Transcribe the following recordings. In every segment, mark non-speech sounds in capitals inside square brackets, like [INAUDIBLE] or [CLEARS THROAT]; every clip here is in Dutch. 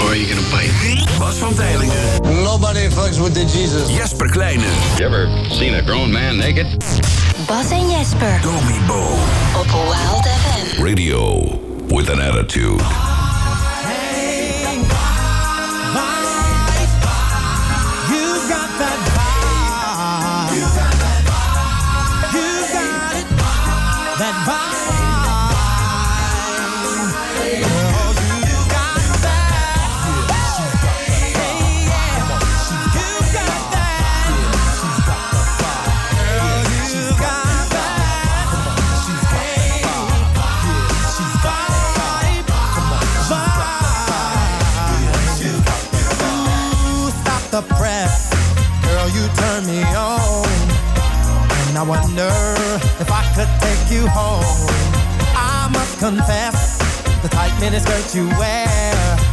Or are you gonna bite? Bas van Tijlingen. Nobody fucks with the Jesus. Jesper Kleine. You ever seen a grown man naked? Bas en Jesper Domi Bo. op Wild FM. Radio with an attitude. And I wonder if I could take you home. I must confess, the tight miniskirt you wear.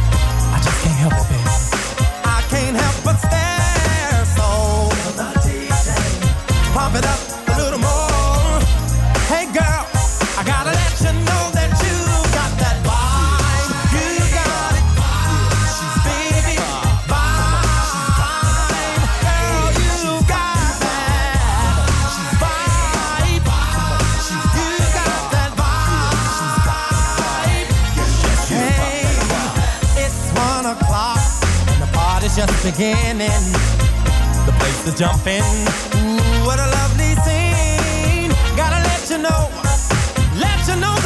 Beginning. The place to jump in. Ooh, what a lovely scene. Gotta let you know, let you know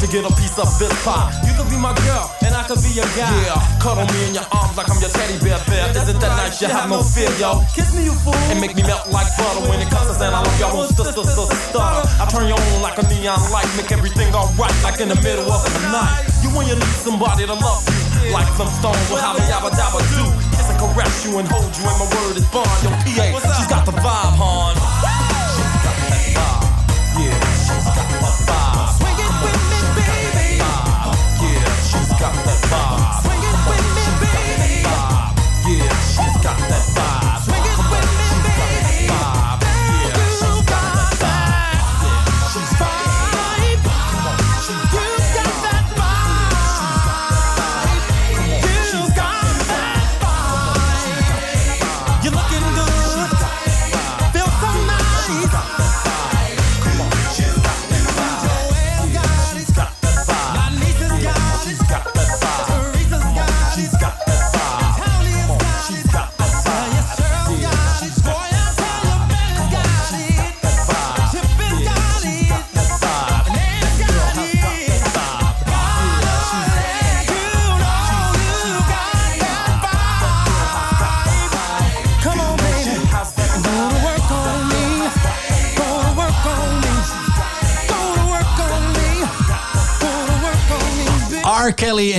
to get a piece of this pie? You could be my girl, and I could be your guy. Yeah, cuddle me in your arms like I'm your teddy bear bear. Isn't that nice? You have no fear, yo. Kiss me, you fool. And make me melt like butter when it comes to saying I love your own sister, sister, stutter. I turn you on like a neon light, make everything alright, like in the middle of the night. You when you need somebody to love you, like some stone will have a yabba dabba do. Kiss and caress you and hold you, and my word is bond. Yo, PA, she's got the vibe, hon.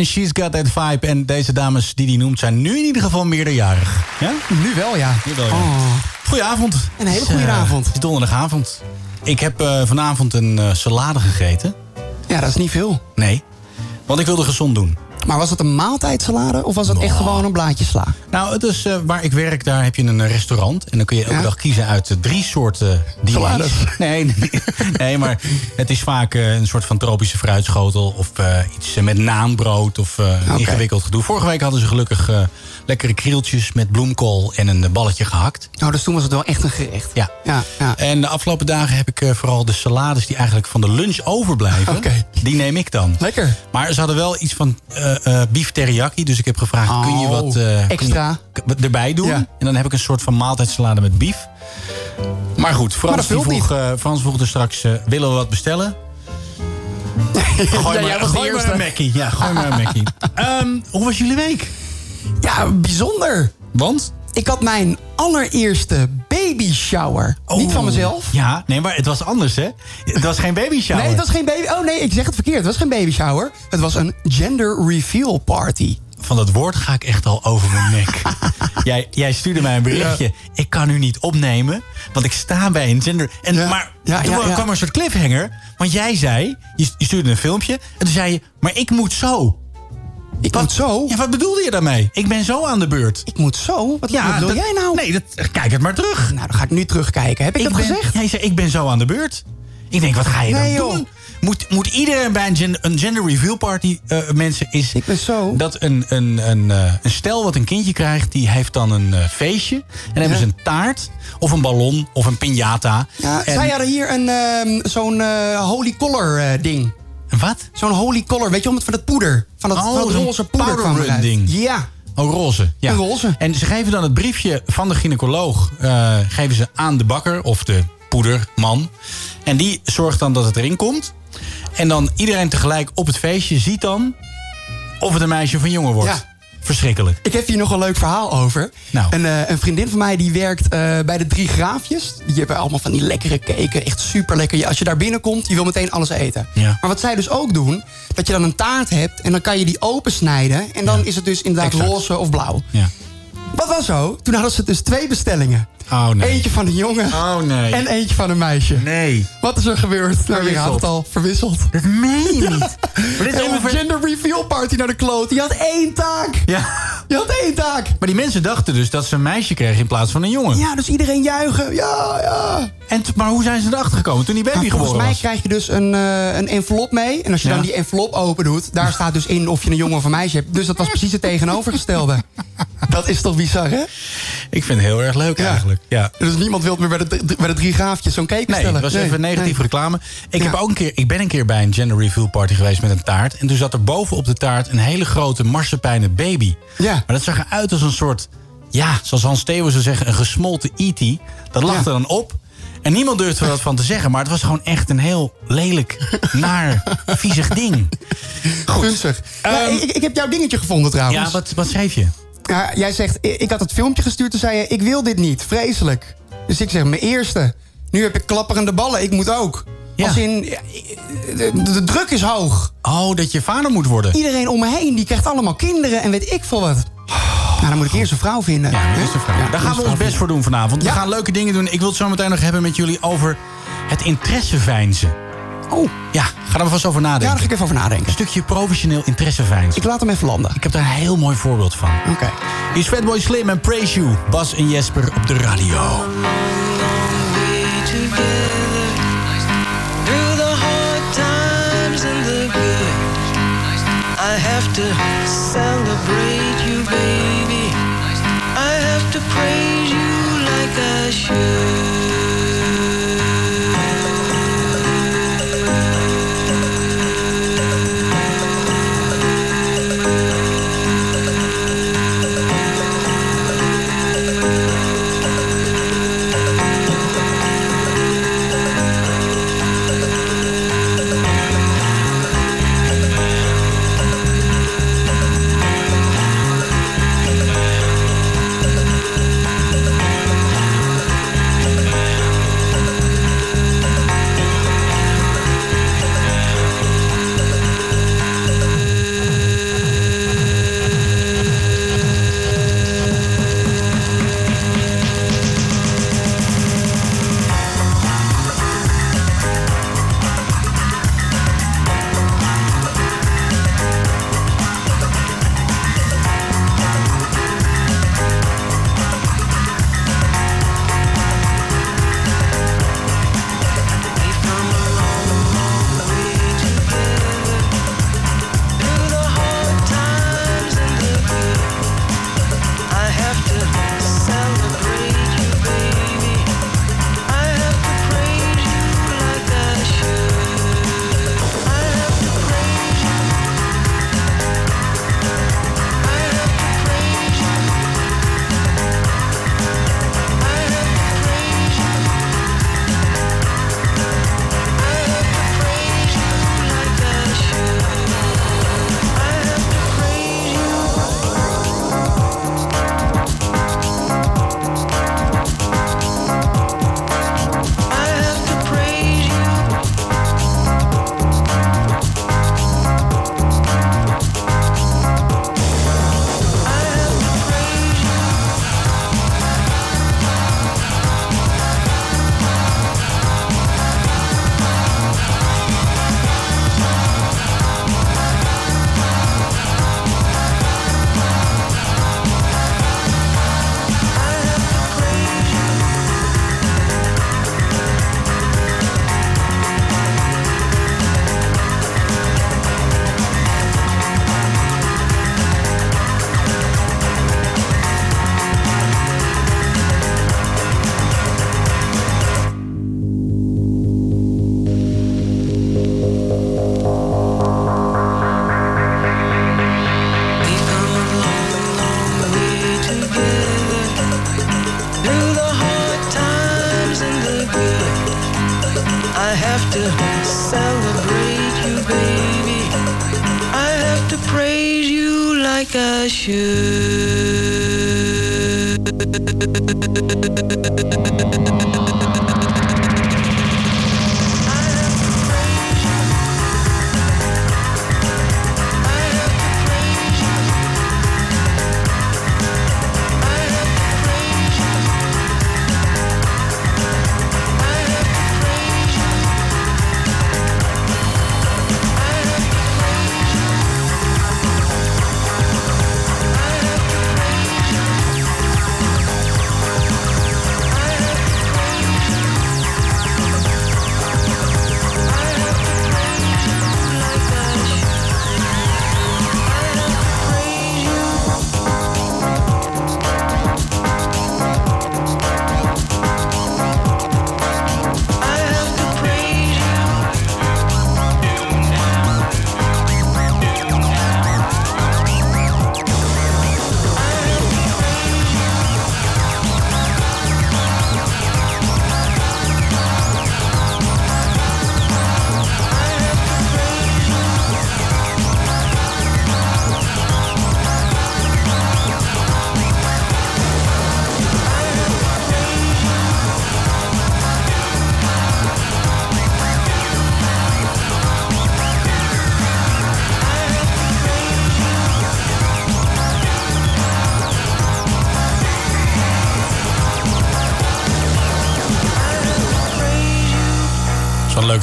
En She's Got That Vibe. En deze dames die die noemt zijn nu in ieder geval meerderjarig. Ja? Nu wel, ja. Nu wel, ja. Oh, Goedenavond. een hele goede eh, avond. Het is donderdagavond. Ik heb eh, vanavond een eh, salade gegeten. Ja, dat is niet veel. Nee, want ik wilde gezond doen. Maar was het een maaltijdsalade of was het echt gewoon een blaadje sla? Nou, het is, eh, waar ik werk, daar heb je een eh, restaurant. En dan kun je elke Ja. dag kiezen uit eh, drie soorten. Salades. Nee, nee, [LAUGHS] nee, maar het is vaak een soort van tropische fruitschotel... of iets met naambrood of ingewikkeld gedoe. Vorige week hadden ze gelukkig lekkere krieltjes met bloemkool en een balletje gehakt. Nou, dus toen was het wel echt een gerecht. Ja. Ja, ja. En de afgelopen dagen heb ik vooral de salades die eigenlijk van de lunch overblijven. Die neem ik dan. Lekker. Maar ze hadden wel iets van beef teriyaki. Dus ik heb gevraagd, kun je wat je extra. erbij doen? Ja. En dan heb ik een soort van maaltijdsalade met beef. Maar goed, Frans, Maar vroeg, eh, Frans vroeg er straks, eh, willen we wat bestellen? [LAUGHS] Gooi Ja, maar, gooi een Mackie. Ja, gooi maar een Mackie. [LAUGHS] Ehm, hoe was jullie week? Ja, bijzonder. Want? Ik had mijn allereerste baby shower. Niet van mezelf. Ja, nee, maar het was anders, hè? Het was geen baby shower. Nee, het was geen baby... Oh nee, ik zeg het verkeerd. Het was geen baby shower. Het was een gender reveal party. Van dat woord ga ik echt al over mijn nek. [LAUGHS] jij, jij stuurde mij een berichtje. Ik kan u niet opnemen, want ik sta bij een gender... En, Ja. Maar Ja, toen kwam er een soort cliffhanger. Want jij zei, je, stuurde een filmpje... en toen zei je, maar ik moet zo. Ik Wat, moet zo. Ja, wat bedoelde je daarmee? Ik ben zo aan de beurt. Ik moet zo? Wat, dat- jij nou? Nee, dat, kijk het maar terug. Nou, dan ga ik nu terugkijken. Heb ik, dat ben, gezegd? Jij zei, ik ben zo aan de beurt. Ik denk, wat ga je Nee, dan joh. doen? Moet, moet iedereen bij een gender, een gender reveal party, eh, mensen, is... Ik ben zo. Dat een, een, een, eh, een stel wat een kindje krijgt, die heeft dan een eh, feestje. En dan hebben ze een taart, of een ballon, of een piñata. Ja, en, zij hadden hier een, ehm, zo'n holy collar eh, ding. Wat? Zo'n holy collar, weet je, om het van dat poeder. Van dat, Oh, van dat zo'n roze poeder kwam ding. Ja. Oh, roze. Ja. Een roze. En ze geven dan het briefje van de gynaecoloog geven ze aan de bakker of de poederman. En die zorgt dan dat het erin komt. En dan iedereen tegelijk op het feestje ziet dan of het een meisje of een jongen wordt. Ja. Verschrikkelijk. Ik heb hier nog een leuk verhaal over. Nou. Een, eh, een vriendin van mij die werkt eh, bij de Drie Graafjes. Die hebben allemaal van die lekkere cake. Echt super lekker. Als je daar binnenkomt, je wil meteen alles eten. Ja. Maar wat zij dus ook doen, dat je dan een taart hebt... en dan kan je die opensnijden. En dan is het dus inderdaad Exact. roze of blauw. Ja. Wat was zo? Toen hadden ze dus twee bestellingen. Oh nee. Eentje van een jongen Oh nee. en eentje van een meisje. Nee. Wat is er gebeurd? Nou, je het al. Verwisseld. Dat meen je niet. Maar dit is En een gender reveal party naar de kloot. Die had één taak. Ja. Die had één taak. Maar die mensen dachten dus dat ze een meisje kregen in plaats van een jongen. Ja, dus iedereen juichen. Ja, ja. En maar hoe zijn ze erachter gekomen toen die baby Nou, volgens geboren mij was? krijg je dus een, eh, een envelop mee. En als je Ja. dan die envelop open doet... daar staat dus in of je een jongen of een meisje hebt. Dus dat was precies het tegenovergestelde. [LAUGHS] Dat is toch bizar, hè? Ik vind het heel erg leuk Ja. eigenlijk. Ja. Dus niemand wil meer bij de, bij de drie graafjes zo'n cake Nee, bestellen. dat was even negatieve nee. reclame. Ik, Ja. heb ook een keer, ik ben een keer bij een gender reveal party geweest met een taart. En toen zat er boven op de taart een hele grote marsepeinen baby. Ja. Maar dat zag eruit als een soort, ja, zoals Hans Steeuwen zou zeggen, een gesmolten E.T. Dat lag Ja. er dan op. En niemand durfde er wat van te zeggen. Maar het was gewoon echt een heel lelijk, naar, viezig ding. Gunstig. Ja, Ehm, ik, ik heb jouw dingetje gevonden trouwens. Ja, wat, wat schreef je? Ja, jij zegt, ik had het filmpje gestuurd, toen zei je, ik wil dit niet, vreselijk. Dus ik zeg, mijn eerste. Nu heb ik klapperende ballen, ik moet ook. Ja. Als in, de, druk is hoog. Oh, dat je vader moet worden. Iedereen om me heen, die krijgt allemaal kinderen en weet ik veel wat. Nou, dan moet ik eerst een vrouw vinden. Ja, vraag. Ja, Daar gaan we een ons vrouw best voor doen vanavond. We gaan leuke dingen doen. Ik wil het zo meteen nog hebben met jullie over het interesseveinzen. vinden. Oh, Ja, ga er maar vast over ja, nadenken. daar ga ik even over Een nadenken. stukje professioneel interesseveinzen. Ik laat hem even landen. Ik heb daar een heel mooi voorbeeld van. Oké. Hier is Fatboy Slim en Praise You. Bas en Jesper op de radio. Through the hard times and the good, I have to celebrate you, baby. I have to praise you like I I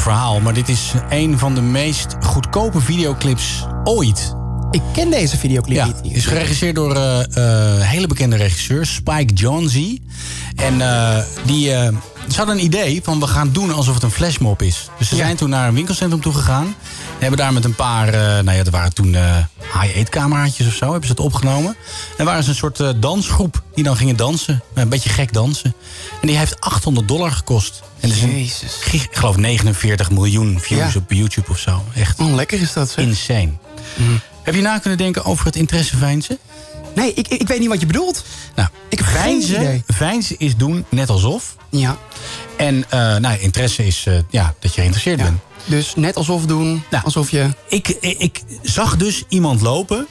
verhaal, maar dit is een van de meest goedkope videoclips ooit. Ik ken deze videoclip Ja, niet. is geregisseerd door eh, hele bekende regisseur Spike Jonze. En eh, die, ze hadden een idee van we gaan doen alsof het een flashmob is. Dus ze zijn toen naar een winkelcentrum toe gegaan. En hebben daar met een paar, eh, nou ja, dat waren toen eh high-8 cameraatjes of zo, hebben ze het opgenomen. En waren ze een soort eh, dansgroep die dan gingen dansen. Een beetje gek dansen. En die heeft 800 dollar gekost. En een, gig- ik geloof 49 miljoen views Ja. op YouTube of zo. Echt Oh, lekker is dat, zeg. insane. Heb je na kunnen denken over het interesseveinzen? Nee, ik, ik weet niet wat je bedoelt. Nou, Ik heb geen idee. veinzen is doen net alsof. Ja. En eh, nou, interesse is ja, dat je geïnteresseerd bent. Dus net alsof doen, Nou. alsof je... Ik, ik, ik zag dus iemand lopen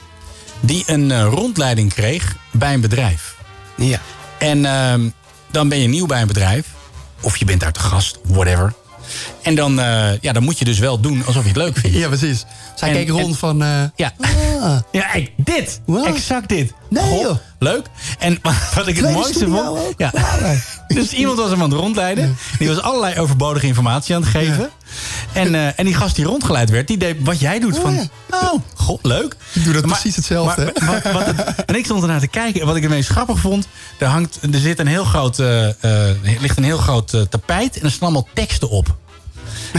die een eh, rondleiding kreeg bij een bedrijf. Ja. En ehm, dan ben je nieuw bij een bedrijf. Of je bent daar te gast, whatever. En dan, eh, ja, dan moet je dus wel doen alsof je het leuk vindt. [LAUGHS] Ja, precies. Zij En- keek rond en- van... eh, Ja, ah, ja ik, dit. Wow. Exact dit. Nee, joh. Leuk. En [LAUGHS] wat ik het mooiste vond... ook? Ja. [LAUGHS] Dus iemand was hem aan het rondleiden. Die was allerlei overbodige informatie aan het geven. En, eh, en die gast die rondgeleid werd, die deed wat jij doet. Oh, van, ja. nou, god, leuk. Ik doe dat Maar- precies hetzelfde. maar- wat- wat het- en ik stond ernaar te kijken. En wat ik het meest grappig vond... Er, hangt, er, zit een heel groot, er ligt een heel groot tapijt. En er staan allemaal teksten op.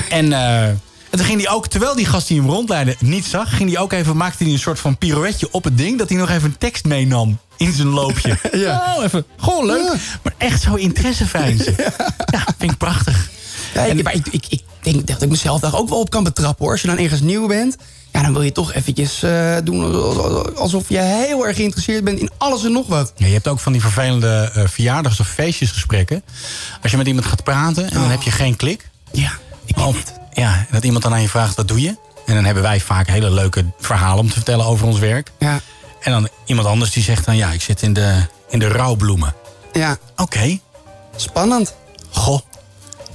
En, eh, en toen ging hij ook, terwijl die gast die hem rondleidde niet zag... ging hij ook even, maakte hij een soort van pirouetje op het ding... dat hij nog even een tekst meenam in zijn loopje. [LAUGHS] Ja. Oh, even, gewoon leuk. Ja. Maar echt zo interesseveinzen. [LAUGHS] Ja. vind ik prachtig. Ja, ik, maar ik, ik, ik denk dat ik mezelf daar ook wel op kan betrappen hoor. Als je dan ergens nieuw bent, ja, dan wil je toch eventjes eh, doen alsof je heel erg geïnteresseerd bent in alles en nog wat. Ja, je hebt ook van die vervelende eh, verjaardags- of feestjesgesprekken. Als je met iemand gaat praten en dan heb je geen klik. Ja, Of, ja, en dat iemand dan aan je vraagt, wat doe je? En dan hebben wij vaak hele leuke verhalen om te vertellen over ons werk. Ja, En dan iemand anders die zegt dan, ja, ik zit in de, in de rouwbloemen. ja, Oké, spannend. goh.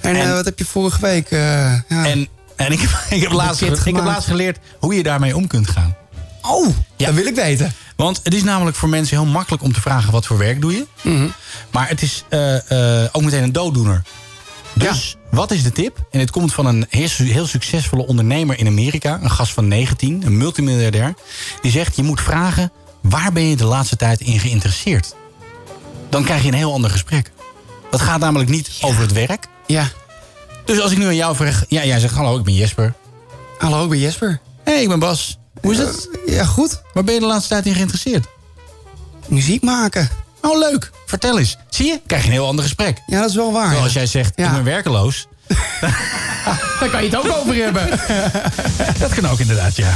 En, En- eh, wat heb je vorige week? eh, ja. En, en ik, heb, [LAUGHS] ik, heb laatst, ik heb gemaakt. laatst geleerd hoe je daarmee om kunt gaan. Oh, Ja. dat wil ik weten. Want het is namelijk voor mensen heel makkelijk om te vragen wat voor werk doe je. Mhm. Maar het is eh, ook meteen een dooddoener. Dus wat is de tip? En het komt van een heel, su- heel succesvolle ondernemer in Amerika. Een gast van 19, een multimiljardair. Die zegt, je moet vragen, waar ben je de laatste tijd in geïnteresseerd? Dan krijg je een heel ander gesprek. Dat gaat namelijk niet over het werk. Ja. Dus als ik nu aan jou vraag... Ja, jij zegt, hallo, ik ben Jesper. Hallo, ik ben Jesper. Hé, hey, ik ben Bas. Hoe is het? Ja, goed. Waar ben je de laatste tijd in geïnteresseerd? Muziek maken. Oh, leuk. Vertel eens. Zie je? Krijg je een heel ander gesprek. Ja, dat is wel waar. Terwijl als jij zegt, Ja. ik ben werkeloos. [LAUGHS] Daar kan je het ook over hebben. [LAUGHS] Dat kan ook inderdaad, ja.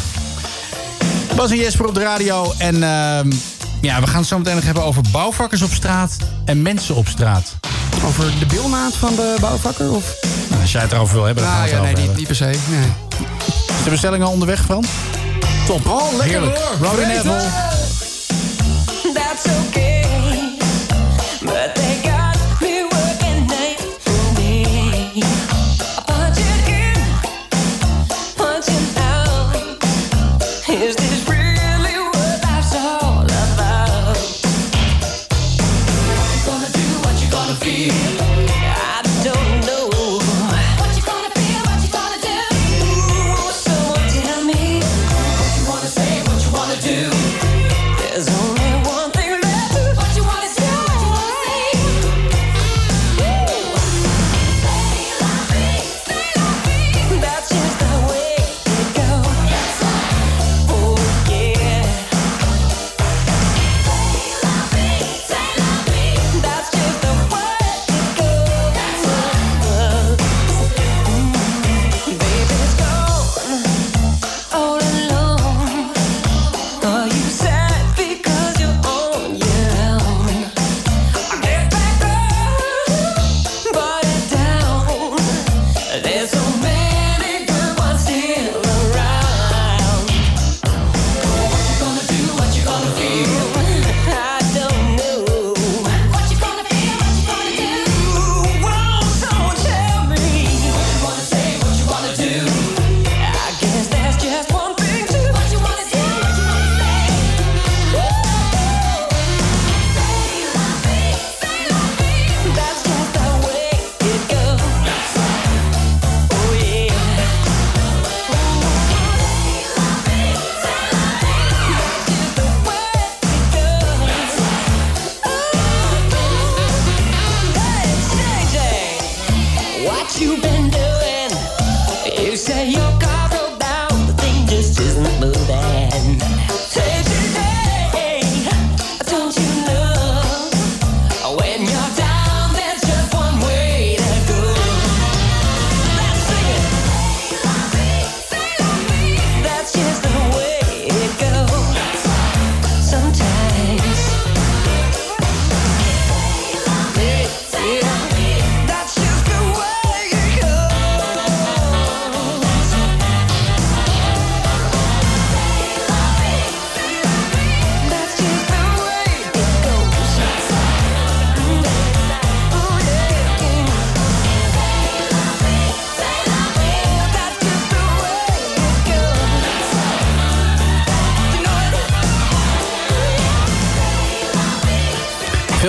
Bas en Jesper op de radio. En ehm, ja, we gaan het zo meteen nog hebben over bouwvakkers op straat en mensen op straat. Over de bilnaad van de bouwvakker? Of? Nou, Als jij het erover wil hebben, dan gaan we Nou het ja, nee, niet, per se. Nee. Is de bestelling al onderweg, Frans? Top. Oh, lekker Heerlijk. hoor. Roddy. Neville. That's [LAUGHS] Is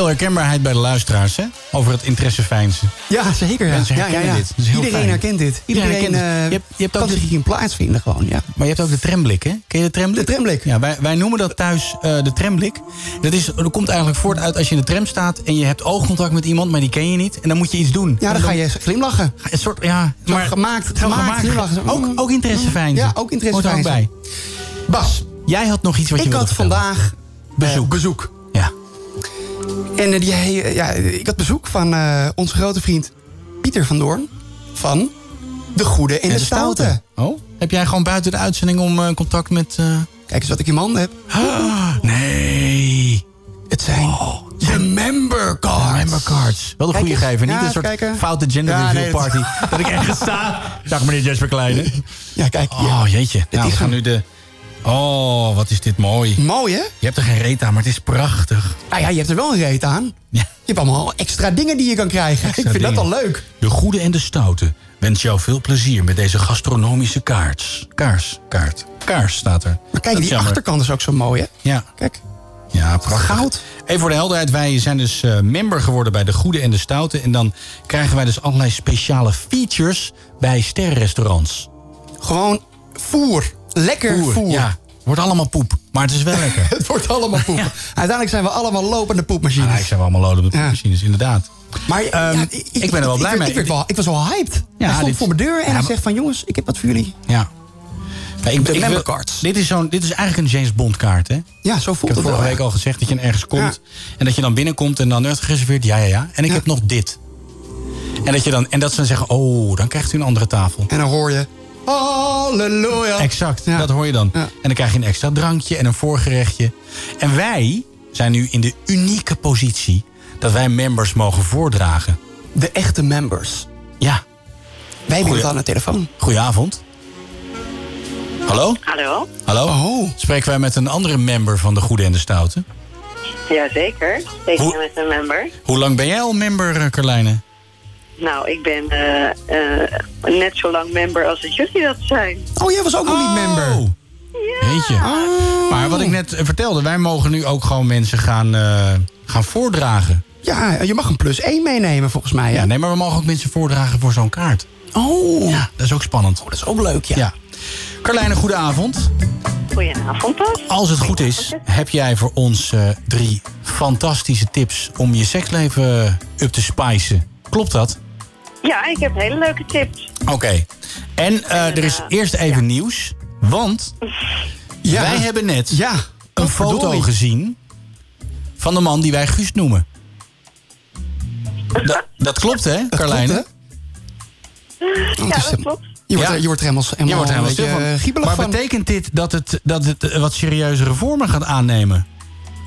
herkenbaarheid bij de luisteraars, hè? Over het interesseveinzen. Ja, zeker. Ja. Mensen ja, ja, herkennen ja. dit. Dat is heel Iedereen fijn. herkent dit. Iedereen Iedereen, herkent eh, Je hebt- je hebt ook kan de- zich in plaats vinden gewoon, ja. Maar je hebt ook de tramblik, hè? Ken je de tramblik? De tramblik. Ja, wij, wij noemen dat thuis eh, de tramblik. Dat, is, dat komt eigenlijk voort uit als je in de tram staat... en je hebt oogcontact met iemand, maar die ken je niet. En dan moet je iets doen. Ja, dan ga je glimlachen. Een soort, ja... Maar, gemaakt, gemaakt, gemaakt. glimlachen. Ook, ook interesseveinzen. Ja, ook interesse Hoort er ook bij. Bas, jij had nog iets wat je Ik had vandaag bezoek. bezoek. En eh, die, eh, ja, ik had bezoek van eh, onze grote vriend Pieter van Doorn. Van De Goede en, de, Stoute. Oh, heb jij gewoon buiten de uitzending om contact met... Kijk eens wat ik in mijn handen heb. Ah, nee. Het zijn de member cards. Member cards. Wel de Kijk goede geven. Niet Ja, een soort kijken. foute gender Ja, nee, party. dat ik ergens sta. Dag meneer Jasper Kleine. Ja, kijk. Oh, jeetje. Nou, we gaan een- nu de... Oh, wat is dit mooi. Mooi, hè? Je hebt er geen reet aan, maar het is prachtig. Ah ja, je hebt er wel een reet aan. Ja. Je hebt allemaal extra dingen die je kan krijgen. Extra ik vind dat al leuk. De goede en de stoute wens jou veel plezier met deze gastronomische kaarts. Kaars, kaart. Kaars staat er. Maar kijk, Dat die jammer. achterkant is ook zo mooi, hè? Ja. Kijk. Ja, prachtig. Goud. Even voor de helderheid, wij zijn dus eh, member geworden bij de Goede en de Stoute. En dan krijgen wij dus allerlei speciale features bij sterrenrestaurants. Gewoon voer. Lekker voer. Ja, wordt allemaal poep, maar het is wel lekker. [LAUGHS] Het wordt allemaal poep. Uiteindelijk zijn we allemaal lopende poepmachines. Ik zijn we allemaal Ja. poepmachines, inderdaad. Maar Ehm, ja, ik ben er wel blij ik, mee. Ik, werd wel, ik was wel hyped. Ja, hij stond dit- voor mijn deur en Ja, hij zegt van... jongens, ik heb wat voor jullie. Ja. Ja, ik, ik wil-. Dit is, zo'n, dit is eigenlijk een James Bond kaart, hè? Ja, zo Ik voelt heb het vorige wel. week al gezegd dat je ergens komt. En dat je dan binnenkomt en dan werd gereserveerd. Ja, ja, ja. En ik heb nog dit. En dat, je dan, en dat ze dan zeggen, oh, dan krijgt u een andere tafel. En dan hoor je... Halleluja. Exact, Ja. dat hoor je dan. Ja. En dan krijg je een extra drankje en een voorgerechtje. En wij zijn nu in de unieke positie... dat wij members mogen voordragen. De echte members. Ja. Wij hebben het aan de telefoon. Goedenavond. Hallo? Hallo? Hallo? Oh. Spreken wij met een andere member van de Goede en de Stoute? Jazeker. Zeker Hoe- met een member. Hoe lang ben jij al member, eh, Carlijne? Nou, ik ben eh, eh, net zo lang member als dat jullie dat zijn. Oh, jij was ook nog niet member. Oh. Weet je. Maar wat ik net eh, vertelde, wij mogen nu ook gewoon mensen gaan, eh, gaan voordragen. Ja, je mag een plus 1 meenemen volgens mij. Ja, Ja. nee, maar we mogen ook mensen voordragen voor zo'n kaart. Oh. Ja, dat is ook spannend. dat is ook leuk, ja. Ja. Carlijne, goedenavond. Goedenavond, Bas. Als het goed is, heb jij voor ons eh, drie fantastische tips om je seksleven up te spicen. Klopt dat? Ja, ik heb hele leuke tips. Oké. En eh, er is eerst even nieuws. Want Ja. wij hebben net Ja. een Oh, foto verdorie. gezien van de man die wij Guust noemen. Da- dat klopt, hè, Carlijne? Ja, is dat klopt. Je wordt, Ja. er- je wordt er helemaal, helemaal, Je wordt er helemaal een stil beetje, van. giebelig Maar van. betekent dit dat het, dat het eh, wat serieuzere vormen gaat aannemen?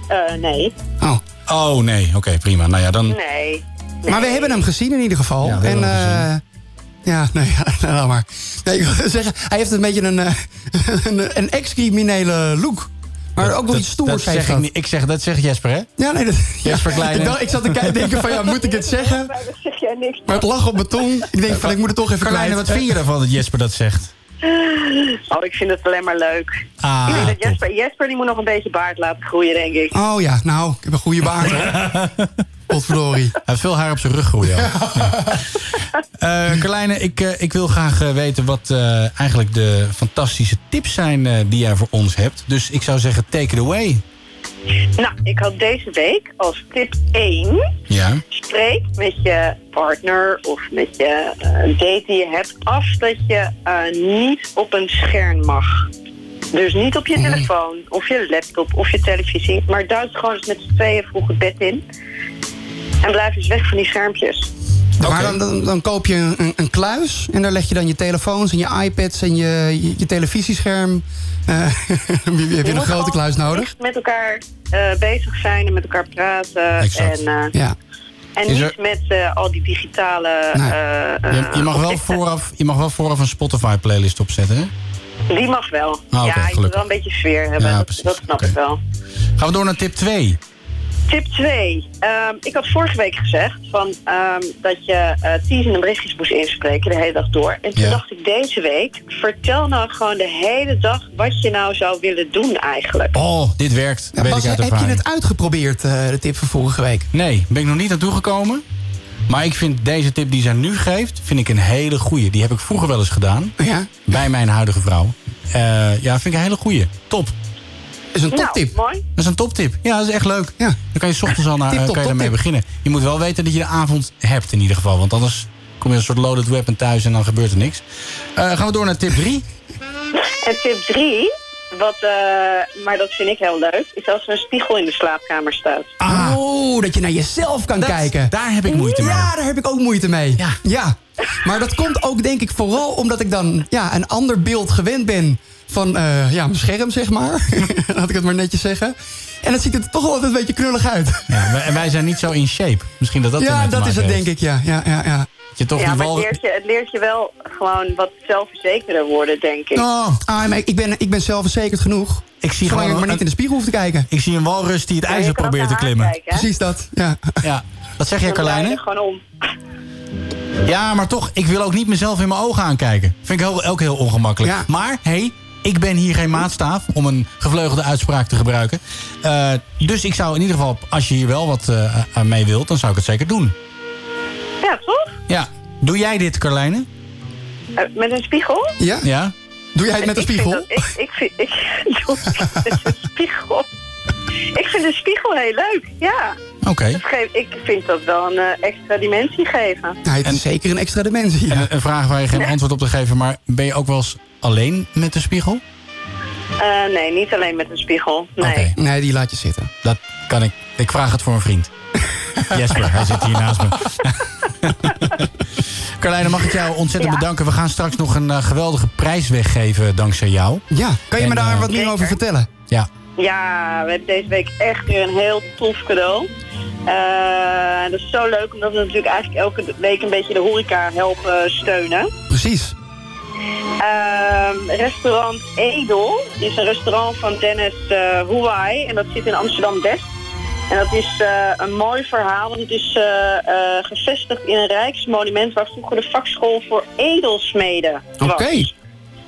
Eh, nee. Oh. Oh, nee. Oké, prima. Nou ja, dan... Nee. Maar we hebben hem gezien in ieder geval. Ja, we en eh, ja, nee, ja, [LAUGHS] laat maar. Nee, ik wil zeggen, hij heeft een beetje een, eh, [LAUGHS] een, een ex-criminele look. Maar ook wel dat, iets stoers dat heeft zeg ik, ik zeg, dat zegt Jesper, hè? Ja, nee, dat, Jesper ja, Kleine. Ik, zat te kijken denken van, ja, moet ik het zeggen? [LAUGHS] Maar dat zeg jij niks. Maar het lag op mijn tong. Ik denk van, ik moet het toch even kwijt. wat vind je ervan dat Jesper dat zegt? Oh, ik vind het alleen maar leuk. Ah, ik denk dat. Jesper, Jesper die moet nog een beetje baard laten groeien, denk ik. Oh ja, nou, ik heb een goede baard hoor. Potverdorie. Hij heeft veel haar op zijn rug groeien. Ja. Eh, Carlijne, ik, eh, ik wil graag eh, weten wat eh, eigenlijk de fantastische tips zijn eh, die jij voor ons hebt. Dus ik zou zeggen, take it away. Nou, ik had deze week als tip 1... Ja. Spreek met je partner of met je date die je hebt af dat je eh, niet op een scherm mag. Dus niet op je telefoon of je laptop of je televisie. Maar duik gewoon eens met z'n tweeën vroeg het bed in. En blijf eens weg van die schermpjes. Maar dan, dan, dan koop je een, een kluis en daar leg je dan je telefoons en je iPads en je, je, je televisiescherm. Eh, [LAUGHS] heb je Je een grote kluis nodig? Met elkaar eh, bezig zijn en met elkaar praten. Exact. En, eh, Ja. en niet er- met eh, al die digitale... Nee. eh, Je, je, mag wel vooraf, je mag wel vooraf een Spotify-playlist opzetten, hè? Die mag wel. oké, ja, je moet wel een beetje sfeer hebben. Ja, dat, snap ik wel. Gaan we door naar tip 2. Tip 2. ik had vorige week gezegd van, ehm, dat je eh teasende berichtjes moest inspreken de hele dag door. En toen Ja. dacht ik deze week, vertel nou gewoon de hele dag wat je nou zou willen doen eigenlijk. Oh, dit werkt. Weet Bas, ik uit heb je het uitgeprobeerd, eh, de tip van vorige week? Nee, ben ik nog niet naartoe gekomen. Maar ik vind deze tip die zij nu geeft, vind ik een hele goeie. Die heb ik vroeger wel eens gedaan. Ja, Bij mijn huidige vrouw. Eh, ja, vind ik een hele goeie. Top. Is een toptip. Nou, mooi. Dat is een toptip. Ja, dat is echt leuk. Ja. Dan kan je 's ochtends al [LAUGHS] naar, Tip, eh, top, kan je daarmee beginnen. Je moet wel weten dat je de avond hebt in ieder geval. Want anders kom je een soort loaded weapon thuis en dan gebeurt er niks. Eh, gaan we door naar tip 3. [LAUGHS] En tip 3, wat, eh, maar dat vind ik heel leuk, is als er een spiegel in de slaapkamer staat. Oh, dat je naar jezelf kan Dat- kijken. Daar heb ik moeite mee. Ja, daar heb ik ook moeite mee. Ja. ja. Maar dat komt ook denk ik vooral omdat ik dan ja, een ander beeld gewend ben van eh, ja, mijn scherm, zeg maar. [LAUGHS] Laat ik het maar netjes zeggen. En het ziet er toch altijd een beetje knullig uit. Ja, wij- en wij zijn niet zo in shape. Misschien dat dat ja, dat is het heeft. denk ik, ja. ja, ja, ja. Je toch ja, die maar wal... het leert, je, het leert je wel gewoon wat zelfverzekerder worden, denk ik. Oh, Ah, maar ik ben, ik ben zelfverzekerd genoeg. ik zie gewoon ik maar niet in de spiegel hoef te kijken. ik zie een walrus die het Ja, ijzer probeert te klimmen. kijken? Precies dat, ja. Ja, wat zeg jij Dan draai je Carlijne? gewoon om. Ja, maar toch, ik wil ook niet mezelf in mijn ogen aankijken. Vind ik heel, ook heel ongemakkelijk. Ja. Maar, hé, hey, ik ben hier geen maatstaaf, om een gevleugelde uitspraak te gebruiken. Eh, dus ik zou in ieder geval, als je hier wel wat eh, aan mee wilt, dan zou ik het zeker doen. Ja, toch? Ja. Doe jij dit, Carlijne? Eh, met een spiegel? Ja? Ja? Doe jij het met een spiegel? dat- Ik, ik, vind, ik [LAUGHS] doe het met een spiegel. Ik vind de spiegel heel leuk, ja. Oké. Geef, ik vind dat wel een eh, extra dimensie geven. Het is zeker een extra dimensie. En Ja. een- een vraag waar je geen antwoord op te geven, maar ben je ook wel eens alleen met de spiegel? Eh, nee, niet alleen met een spiegel. Nee. Oké. Nee, die laat je zitten. Dat kan ik. Ik vraag het voor een vriend. [LAUGHS] Jesper, hij zit hier naast me. [LAUGHS] Carlijne, mag ik jou ontzettend Ja. bedanken. We gaan straks nog een eh, geweldige prijs weggeven dankzij jou. Ja, kan je En, me daar eh, wat meer Zeker. over vertellen? Ja, Ja, we hebben deze week echt weer een heel tof cadeau. Eh, dat is zo leuk, omdat we natuurlijk eigenlijk elke week een beetje de horeca helpen steunen. Precies. Ehm, restaurant Edel is een restaurant van Dennis Huai en dat zit in Amsterdam-West. En dat is eh, een mooi verhaal, want het is eh, gevestigd in een rijksmonument waar vroeger de vakschool voor edelsmeden was. Oké.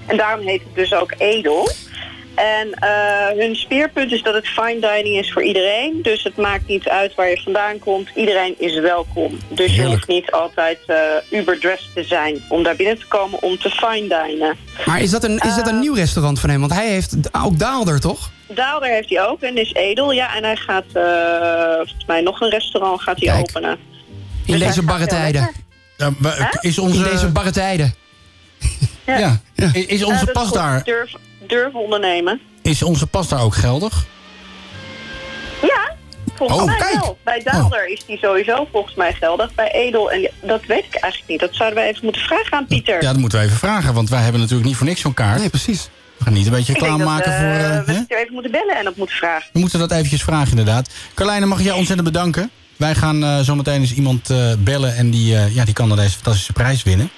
En daarom heet het dus ook Edel. En eh, hun speerpunt is dat het fine dining is voor iedereen. Dus het maakt niet uit waar je vandaan komt. Iedereen is welkom. Dus je hoeft niet altijd eh uberdressed te zijn om daar binnen te komen om te fine dinen. Maar is dat, een, is dat een nieuw restaurant van hem? Want hij heeft ook Daalder, toch? Daalder heeft hij ook en is edel. Ja, en hij gaat eh, volgens mij nog een restaurant gaat hij openen. In Dus deze gaat barre heel tijden. lekker. Is onze... In deze barre tijden. Ja. Is- Is onze Eh, pas daar... Durf, durf ondernemen. Is onze pas daar ook geldig? Ja, volgens Oh, mij kijk. wel. Bij Daalder is die sowieso volgens mij geldig. Bij Edel, en dat weet ik eigenlijk niet. Dat zouden wij even moeten vragen aan Pieter. Ja, dat moeten we even vragen, want wij hebben natuurlijk niet voor niks zo'n kaart. Nee, precies. We gaan niet een beetje ik denk reclame dat maken eh, voor... eh, we? Pieter even moeten bellen en dat moeten vragen. We moeten dat eventjes vragen, inderdaad. Carlijne, mag ik jou ontzettend bedanken. Wij gaan eh, zo meteen eens iemand eh, bellen en die, eh, ja, die kan dan deze fantastische prijs winnen.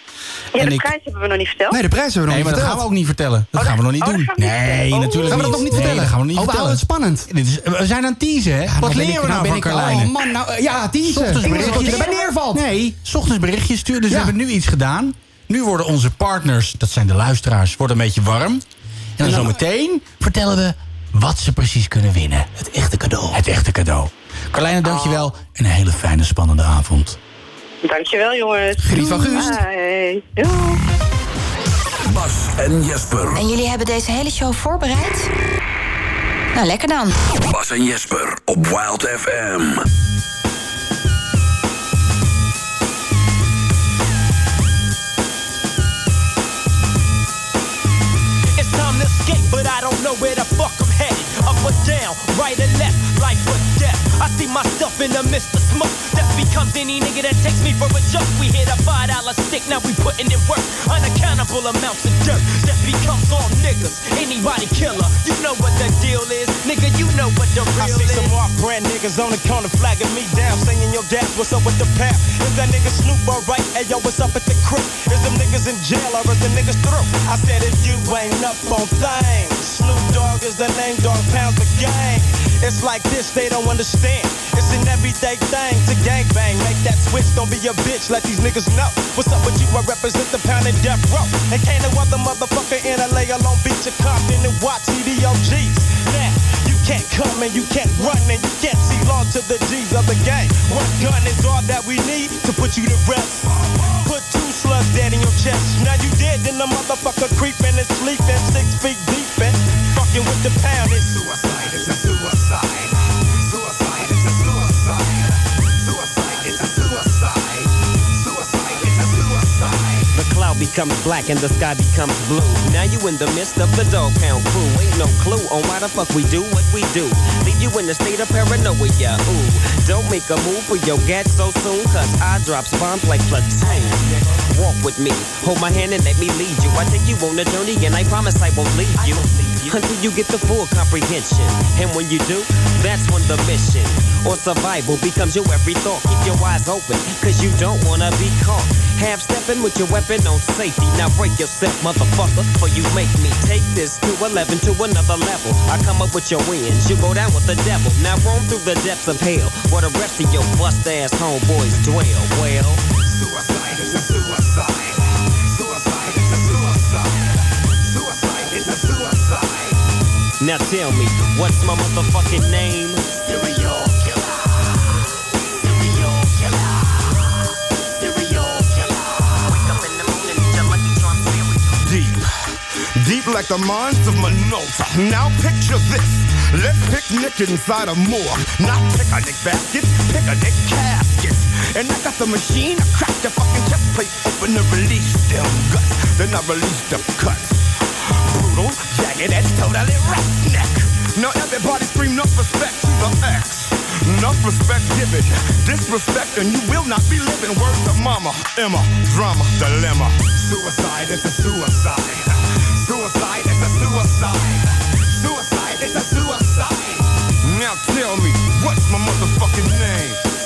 Ja, En de ik- prijs hebben we nog niet verteld. Nee, de prijs hebben we nog maar niet dat gaan we ook niet vertellen. Dat gaan we nog niet oh, doen. niet Nee. Oh. natuurlijk Gaan we dat nog niet Nee, vertellen? dat gaan we nog niet Oh, we vertellen. het spannend. Dit is, we zijn aan het teasen, hè? nou Wat leren we nou ben van ik- Carlijne? Oh man, nou, ja, teasen. Ochtends niet berichtjes. erbij neervalt. Nee, 's ochtends berichtjes sturen. Dus Ja. we hebben nu iets gedaan. Nu worden onze partners, dat zijn de luisteraars, worden een beetje warm. En dan zometeen vertellen we wat ze precies kunnen winnen. Het echte cadeau. Het echte cadeau. Carlijne, dankjewel. En een hele fijne, spannende avond. Dankjewel, jongens. Griet van Guust. Bye. Doei. Bas en Jesper. En jullie hebben deze hele show voorbereid? Nou, lekker dan. Bas en Jesper op Wild FM. It's time to escape, but I don't know where the fuck. Up or down, right or left, life or death. I see myself in the midst of smoke. Death becomes any nigga that takes me for a joke. We hit a five dollar stick, now we putting in work. Unaccountable amounts of dirt. Death becomes all niggas. Anybody killer, you know what the deal is. Nigga, you know what the real I see is. some off brand niggas on the corner flagging me down, saying yo dad, what's up with the pap? Is that nigga Snoop alright? Hey yo, what's up at the crib? Is them niggas in jail or is the niggas through? I said if you ain't up on things, Snoop Dogg is the name, dog pounds the gang. It's like this, they don't understand. It's an everyday thing to gang bang. Make that switch, don't be a bitch, let these niggas know. What's up with you? I represent the pound and death row. And can't no other motherfucker in LA alone beat your Compton and watch CDOGs. Now, you can't come and you can't run and you can't see long to the G's of the game. One gun is all that we need to put you to rest. Put two slugs dead in your chest. Now you dead, then the motherfucker creeping and sleeping six feet deep and with the pound. It's suicide, it's a suicide. Suicide, it's a suicide. Suicide, it's a suicide. Suicide, it's a suicide. The cloud becomes black and the sky becomes blue. Now you in the midst of the dog pound crew. Ain't no clue on why the fuck we do what we do. Leave you in a state of paranoia. Ooh, don't make a move for your gat so soon, cause I drop bombs like platoon. Walk with me, hold my hand and let me lead you. I take you on a journey and I promise I won't leave you. Until you get the full comprehension. And when you do, that's when the mission or survival becomes your every thought. Keep your eyes open, cause you don't wanna be caught. Half stepping with your weapon on safety. Now break yourself, motherfucker, for you make me take this to 11 to another level. I come up with your wins, you go down with the devil. Now roam through the depths of hell, where the rest of your bust ass homeboys dwell. Well, Suicide is a suicide. Now tell me, what's my motherfucking name? Serial killer. Serial killer. Serial killer. Wake up in the morning, you're lucky charm cereal. Deep, deep like the mines of Minota. Now picture this. Let's picnic inside a morgue. Not picnic baskets, picnic caskets. And I got the machine, I crack the fucking chest plate open to release them guts. Then I release the cuts. Jagged edge, totally roughneck. Now everybody scream enough respect to the X. Enough respect given, disrespect, and you will not be living. Word to mama, Emma, drama, dilemma. Suicide is a suicide. Suicide is a suicide. Suicide is a suicide. Now tell me, What's my motherfucking name?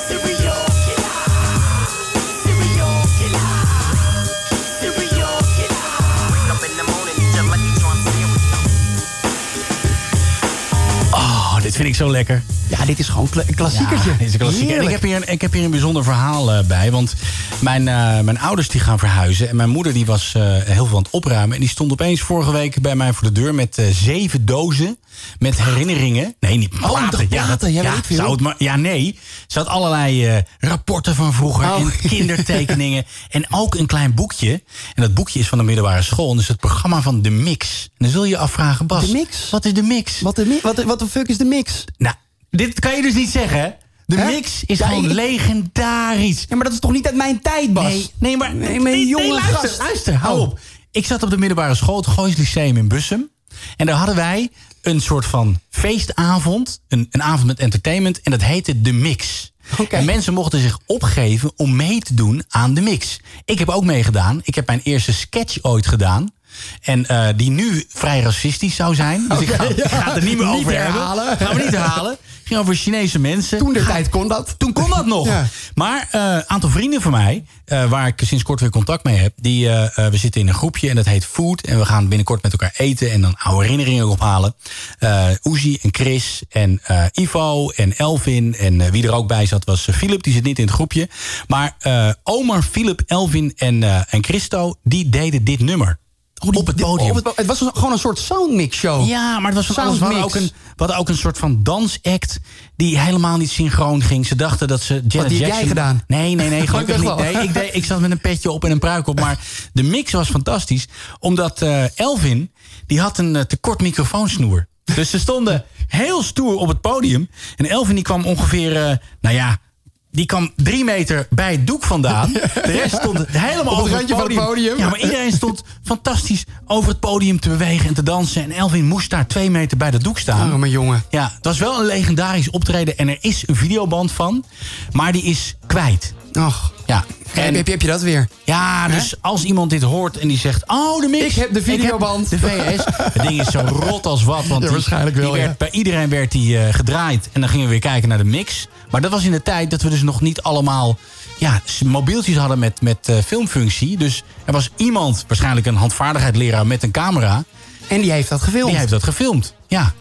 Dit vind ik zo lekker. Ja, dit is gewoon kla- een klassiekertje. Ja, dit is een klassieker. En ik heb, hier, ik heb hier een bijzonder verhaal eh, bij. Want mijn, eh, mijn ouders die gaan verhuizen. En mijn moeder die was eh, heel veel aan het opruimen. En die stond opeens vorige week bij mij voor de deur... met zeven dozen met herinneringen. Nee, niet Oh, platen. toch platen? Ja, weet veel. zou het maar, ja, nee. Ze had allerlei rapporten van vroeger. Oh. En kindertekeningen. [LAUGHS] en ook een klein boekje. En dat boekje is van de middelbare school. En dat is het programma van De Mix. En dan zul je je afvragen, Bas... De mix? Wat is De Mix? Wat de, mi- wat, wat de fuck is de mix? Nou, dit kan je dus niet zeggen? De Hè? mix is Ja, gewoon ik- legendarisch. Ja, maar dat is toch niet uit mijn tijd, Bas? Nee, nee maar Nee, maar jonge luister, gast. luister, hou Oh. op. Ik zat op de middelbare school, het Goois Lyceum in Bussum. En daar hadden wij een soort van feestavond, een, een avond met entertainment. En dat heette De Mix. Oké. En mensen mochten zich opgeven om mee te doen aan De Mix. Ik heb ook meegedaan. Ik heb mijn eerste sketch ooit gedaan. En eh, die nu vrij racistisch zou zijn. Dus ik, ga, ik ga het er niet meer Niet over herhalen. hebben. Gaan we niet herhalen. Het [LAUGHS] ging over Chinese mensen. Toen de tijd kon dat. Toen kon dat nog. Ja. Maar een aantal vrienden van mij, eh, waar ik sinds kort weer contact mee heb, die, eh, eh, we zitten in een groepje en dat heet Food. En we gaan binnenkort met elkaar eten en dan oude herinneringen ophalen. Eh Uzi en Chris en eh, Ivo en Elvin en eh, wie er ook bij zat was eh, Philip, die zit niet in het groepje. Maar eh, Omar, Philip, Elvin en, eh, en Christo, die deden dit nummer. Op het podium. Het, het was gewoon een soort soundmix show. Ja, maar het was van alles. We hadden, ook een, hadden ook een soort van dansact die helemaal niet synchroon ging. Ze dachten dat ze Janet die heb jij Jackson... gedaan? Nee, nee, nee, [LAUGHS] gelukkig Ik niet. Nee, ik, deed, ik zat met een petje op en een pruik op. Maar [LAUGHS] de mix was fantastisch. Omdat eh, Elvin, die had een eh, tekort microfoonsnoer. Dus ze stonden heel stoer op het podium. En Elvin die kwam ongeveer, eh, nou ja... Die kwam drie meter bij het doek vandaan. De rest stond helemaal [LAUGHS] Op het over randje van het podium. Ja, maar iedereen stond fantastisch over het podium te bewegen en te dansen. En Elvin moest daar twee meter bij de doek staan. Arme jongen. Ja, het was wel een legendarisch optreden. En er is een videoband van. Maar die is kwijt. Och. Ja. Heb, heb, je- heb je dat weer? Ja, dus als iemand dit hoort en die zegt... Oh, de mix. Ik heb de videoband. de VS. Het ding is zo rot als wat. Want Ja, die- waarschijnlijk wel, die werd, ja. Bij iedereen werd die eh, gedraaid. En dan gingen we weer kijken naar de mix. Maar dat was in de tijd dat we dus nog niet allemaal... Ja, mobieltjes hadden met, met eh, filmfunctie. Dus er was iemand, waarschijnlijk een handvaardigheidsleraar met een camera... En die heeft dat gefilmd. Die heeft dat gefilmd, ja.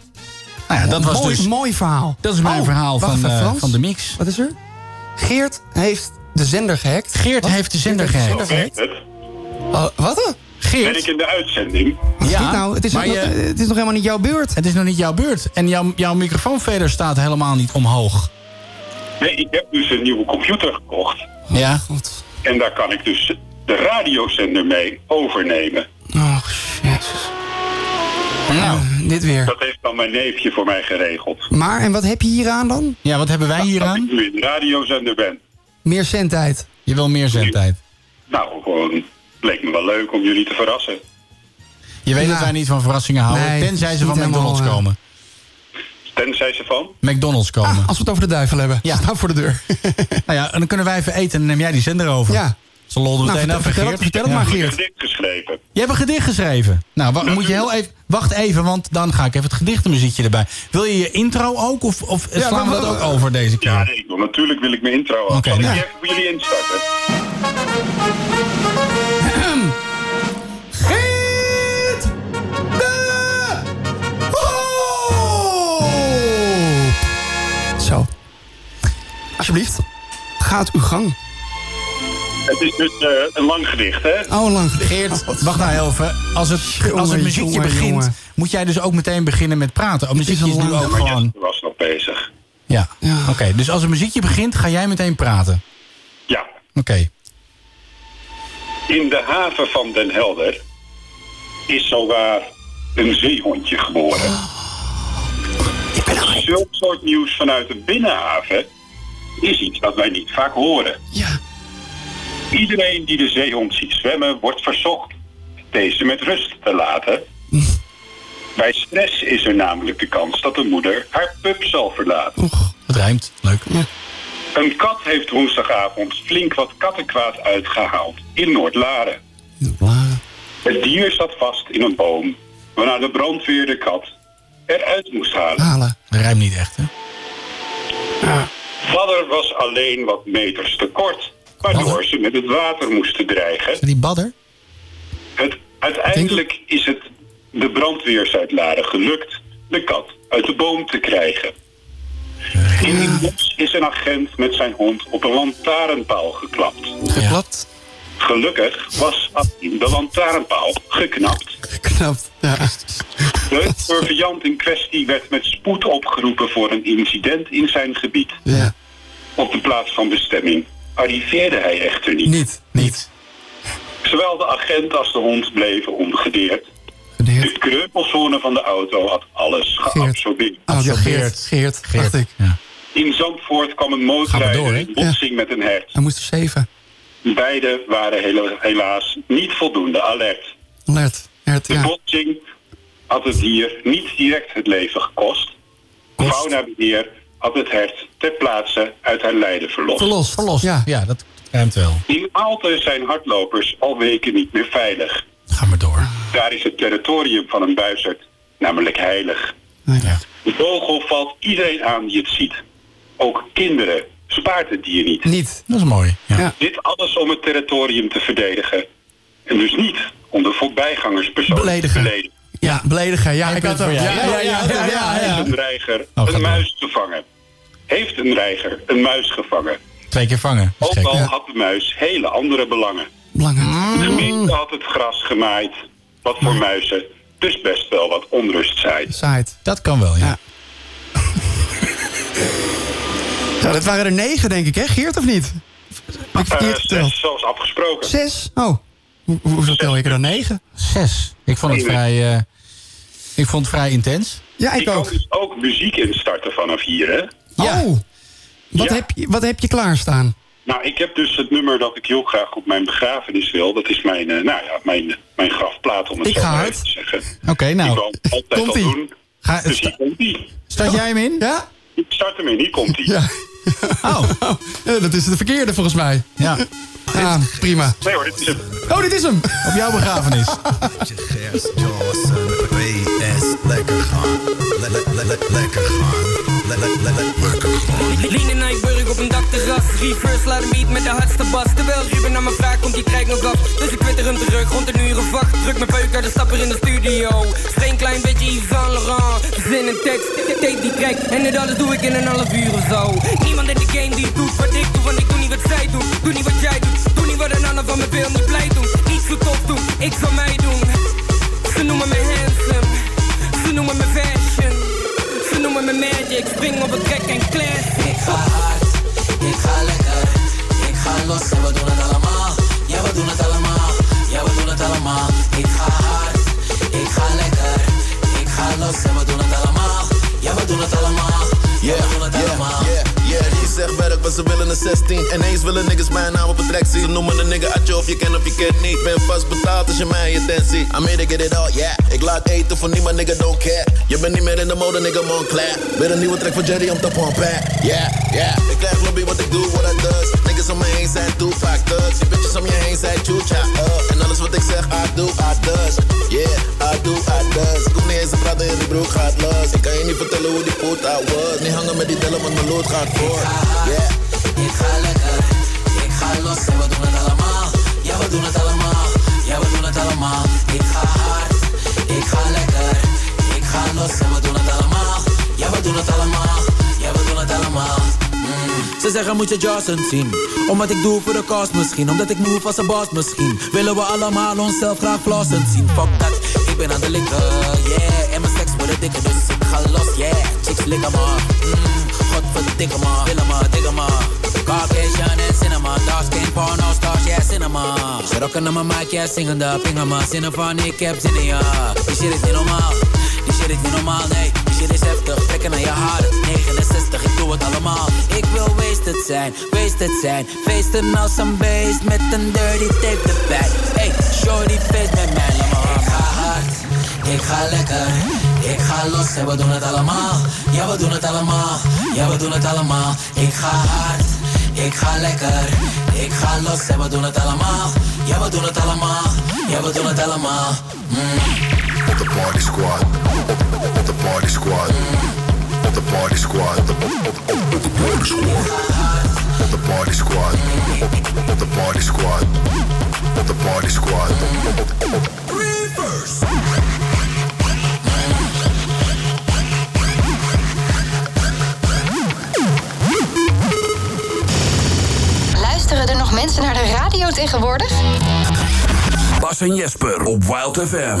Nou ja, dat was mooi, dus... mooi verhaal. Dat is mijn Oh, verhaal van, even, eh, van de mix. Wat is er? Geert heeft de zender gehackt. Geert Wat? heeft de zender gehackt. zender Oh, wat? Geert? Ben ik in de uitzending? Wat is dit nou? Het is, maar nog, je- het is nog helemaal niet jouw beurt. Het is nog niet jouw beurt. En jouw, jouw staat helemaal niet omhoog. Nee, ik heb dus een nieuwe computer gekocht. Ja. En daar kan ik dus de radiozender mee overnemen. Oh, jezus. Nou, dit weer. Dat heeft dan mijn neefje voor mij geregeld. Maar, en wat heb je hier aan dan? Ja, wat hebben wij hier Dat aan? ik nu in de radiozender ben. Meer zendtijd. Je wil meer zendtijd. Nou, gewoon, leek me wel leuk om jullie te verrassen. Je weet Ja. dat wij niet van verrassingen houden. Nee, tenzij ze van McDonald's komen. Tenzij ze van? McDonald's komen. Als we het over de duivel hebben. Ja. Voor de deur. [LAUGHS] Nou ja, en dan kunnen wij even eten en neem jij die zender over. Ja. Ze lolden Nou, meteen vertel- af. vertel Geert. het- vertel het maar, Ik heb Geert. een gedicht geschreven. Je hebt een gedicht geschreven. Nou, wa- moet je heel even... Wacht even, want dan ga ik even het gedichtenmuziekje erbij. Wil je je intro ook? Of, of Ja, slaan we dat ook over deze keer? Ja, nee, ik wil, natuurlijk wil ik mijn intro Zal ik nou. die even voor jullie instarten? [CLEARS THROAT] Alsjeblieft. Gaat uw gang. Het is dus eh, een lang gedicht, hè? Oh, lang gedicht. Geert, wacht nou even. Als het, als het muziekje jongen, begint, jongen. moet jij dus ook meteen beginnen met praten. Het muziekje is is nu lang. ook gewoon... Was nog bezig. Ja, Ja. oké. Dus als het muziekje begint, ga jij meteen praten. Ja. Oké. In de haven van Den Helder is zowaar een zeehondje geboren. Zulk soort nieuws vanuit de binnenhaven is iets dat wij niet vaak horen. Ja. Iedereen die de zeehond ziet zwemmen, wordt verzocht deze met rust te laten. [LAUGHS] Bij stress is er namelijk de kans dat de moeder haar pup zal verlaten. Oeg, het rijmt. Leuk. Een kat heeft woensdagavond flink wat kattenkwaad uitgehaald in Noord-Laren. Het dier zat vast in een boom, waarna de brandweer de kat eruit moest halen. Halen. Dat rijmt niet echt, hè? Badder was alleen wat meters te kort, waardoor ze met het water moesten dreigen. Die badder? Het, uiteindelijk is het de brandweersuitlaren gelukt de kat uit de boom te krijgen. In het bos is een agent met zijn hond op een lantaarnpaal geklapt. Geklapt? Gelukkig was de lantaarnpaal geknapt. Geknapt, ja. De surveillant in kwestie werd met spoed opgeroepen voor een incident in zijn gebied. Ja. Op de plaats van bestemming arriveerde hij echter niet. Niet, niet. Zowel de agent als de hond bleven ongedeerd. De kreupelzone van de auto had alles geabsorbeerd. Oh, ja, Geert. Geert, dacht ik. In Zandvoort kwam een motorrijder in botsing met een hert. Hij moest er zeven. Beide waren helaas niet voldoende alert. Alert. Hert, De ja. botsing had het dier niet direct het leven gekost. Faunabeheer had het hert ter plaatse uit haar lijden verlost. Verlost. Verlost. Ja, ja dat ruimt wel. In Aalten zijn hardlopers al weken niet meer veilig. Ga maar door. Daar is het territorium van een buizerd namelijk heilig. Ja. De vogel valt iedereen aan die het ziet. Ook kinderen spaart het dier niet. Niet. Dat is mooi. Ja. Dit alles om het territorium te verdedigen. En dus niet om de voorbijgangers persoonlijk Beledigen. te beledigen. Ja, beledigen. Ja, ik had voor Ja, jou. ja, ja, ja, ja, ja. Heeft een reiger Oh, een muis gevangen? Heeft een reiger een muis gevangen? Twee keer vangen. Ook al had de muis hele andere belangen. Belangrijk. De gemeente had het gras gemaaid. Wat voor muizen dus best wel wat onrust zaait. Saait. Dat kan wel, ja. Ja, dat waren er negen, denk ik, hè? Geert of niet? Heb ik verkeerd Eh, geteld? zes, zoals afgesproken. Zes? Oh. Hoe, hoezo tel ik er dan negen? Zes. Ik vond het vrij, eh, ik vond het vrij intens. Ja, ik kan ook. dus ook muziek instarten vanaf hier, hè? Oh. Wat, Ja. heb je, wat heb je klaarstaan? Nou, ik heb dus het nummer dat ik heel graag op mijn begrafenis wil. Dat is mijn, eh, nou ja, mijn, mijn grafplaat, om het Ik zo ga maar even te zeggen. Oké, Ik nou. altijd al Komt-ie. doen. Ga, Dus sta- hier komt ie. start jij hem in? Ja? Ik start hem in, hier komt ie. Ja. Oh, [LAUGHS] Ja, dat is de verkeerde volgens mij. ja. [LAUGHS] Ah, prima. Nee hoor, dit is hem. Oh, dit is hem. Op jouw begrafenis. [LAUGHS] Lekker gaan. Lekker gaan. Lean in Dakterras Reverse laat hem beat met de hardste bas. Terwijl Ruben naar me vraagt komt die krijgt nog af Dus ik twitter hem terug rond een uur of Druk mijn peuk uit de stapper in de studio. Geen klein beetje Yves Saint Laurent. Zin en tekst, tape die track En dit alles doe ik in een half uur of zo. Niemand in de game die doet wat ik doe Want ik doe niet wat zij doen. Doe niet wat jij doet. Doe niet wat een ander van me wil Niet blij doen. Niet zo tof doen. Ik zal mij doen. Ze noemen me handsome. Ze noemen me fashion. Ze noemen me magic. Spring op het trek en classic Ik ga lekker, ik ga los en we doen het allemaal. Ja, we doen het allemaal, ja, we doen het allemaal. Ik ga hard, ik ga lekker, ik ga los en we doen het allemaal. Ja, we doen het allemaal, ja, we doen het allemaal. Yeah, yeah, die zegt werk, maar ze willen een 16. Ineens willen niggas mijn naam op het trek zien. Ze noemen een nigga uit je of je kent of je kent niet. Ben vast betaald als je mij je tent ziet. I made it get it all, yeah. Ik laat eten voor niemand, nigga, don't care. Je bent niet meer in de mode, nigga, Montclair. Weer een nieuwe track van Jerry om te pompen. Yeah, yeah. Ik krijg lobby wat ik doe, wat I does. Niggas om me heen zijn Tupac thugs. Die bitches om je heen zijn Chucha up. En alles wat ik zeg, I do, I does. Yeah, I do, I does. Ik hoef niet eens te praten in die broek gaat los. Ik kan je niet vertellen hoe die poet I was. Niet hangen met die dellen, want mijn lood gaat voor. Ik ga lekker, ik ga los en we doen het allemaal. Ja, we doen het allemaal, ja, we doen het allemaal. Ik ga hard, ik ga lekker, ik ga los en we doen het allemaal. Ja, we doen het allemaal, ja, we doen het allemaal. Ze zeggen moet je Johnson zien Omdat ik doe voor de cause misschien Omdat ik move als een boss misschien Willen we allemaal onszelf graag flossend zien Fuck dat, ik ben aan de linker, yeah En mijn seks wordt dikker, dus ik ga los, yeah Chicks likken maar, mm, godverdikke maar Willen maar, dikke maar Caucasian en cinema Dark skin, porno stars, yeah, cinema. Ze rocken naar mijn mic, yeah, zingende Pingen maar, zinnen ik heb zin in ja Die shit is niet normaal. Die shit is niet normaal, nee, die shit is heftig. Trekken naar je haren, 69, ik doe het allemaal. Ik wil wasted zijn, wasted zijn. Feesten als een beest met een dirty tape erbij. Hey, shorty feest met mij, laat Ik ga hard, ik ga lekker, ik ga los en we doen het allemaal. Ja, we doen het allemaal, ja, we doen het allemaal. Ik ga hard, ik ga lekker, ik ga los en we doen het allemaal. Ja, we doen het allemaal, ja, we doen het allemaal. Mm. Op de party squad. Op, op, op de party squad. Op, The party squad. The, the party squad. The party squad. The party squad. The party squad. Reverse. Luisteren er nog mensen naar de radio tegenwoordig? Bas en Jesper op Wild FM.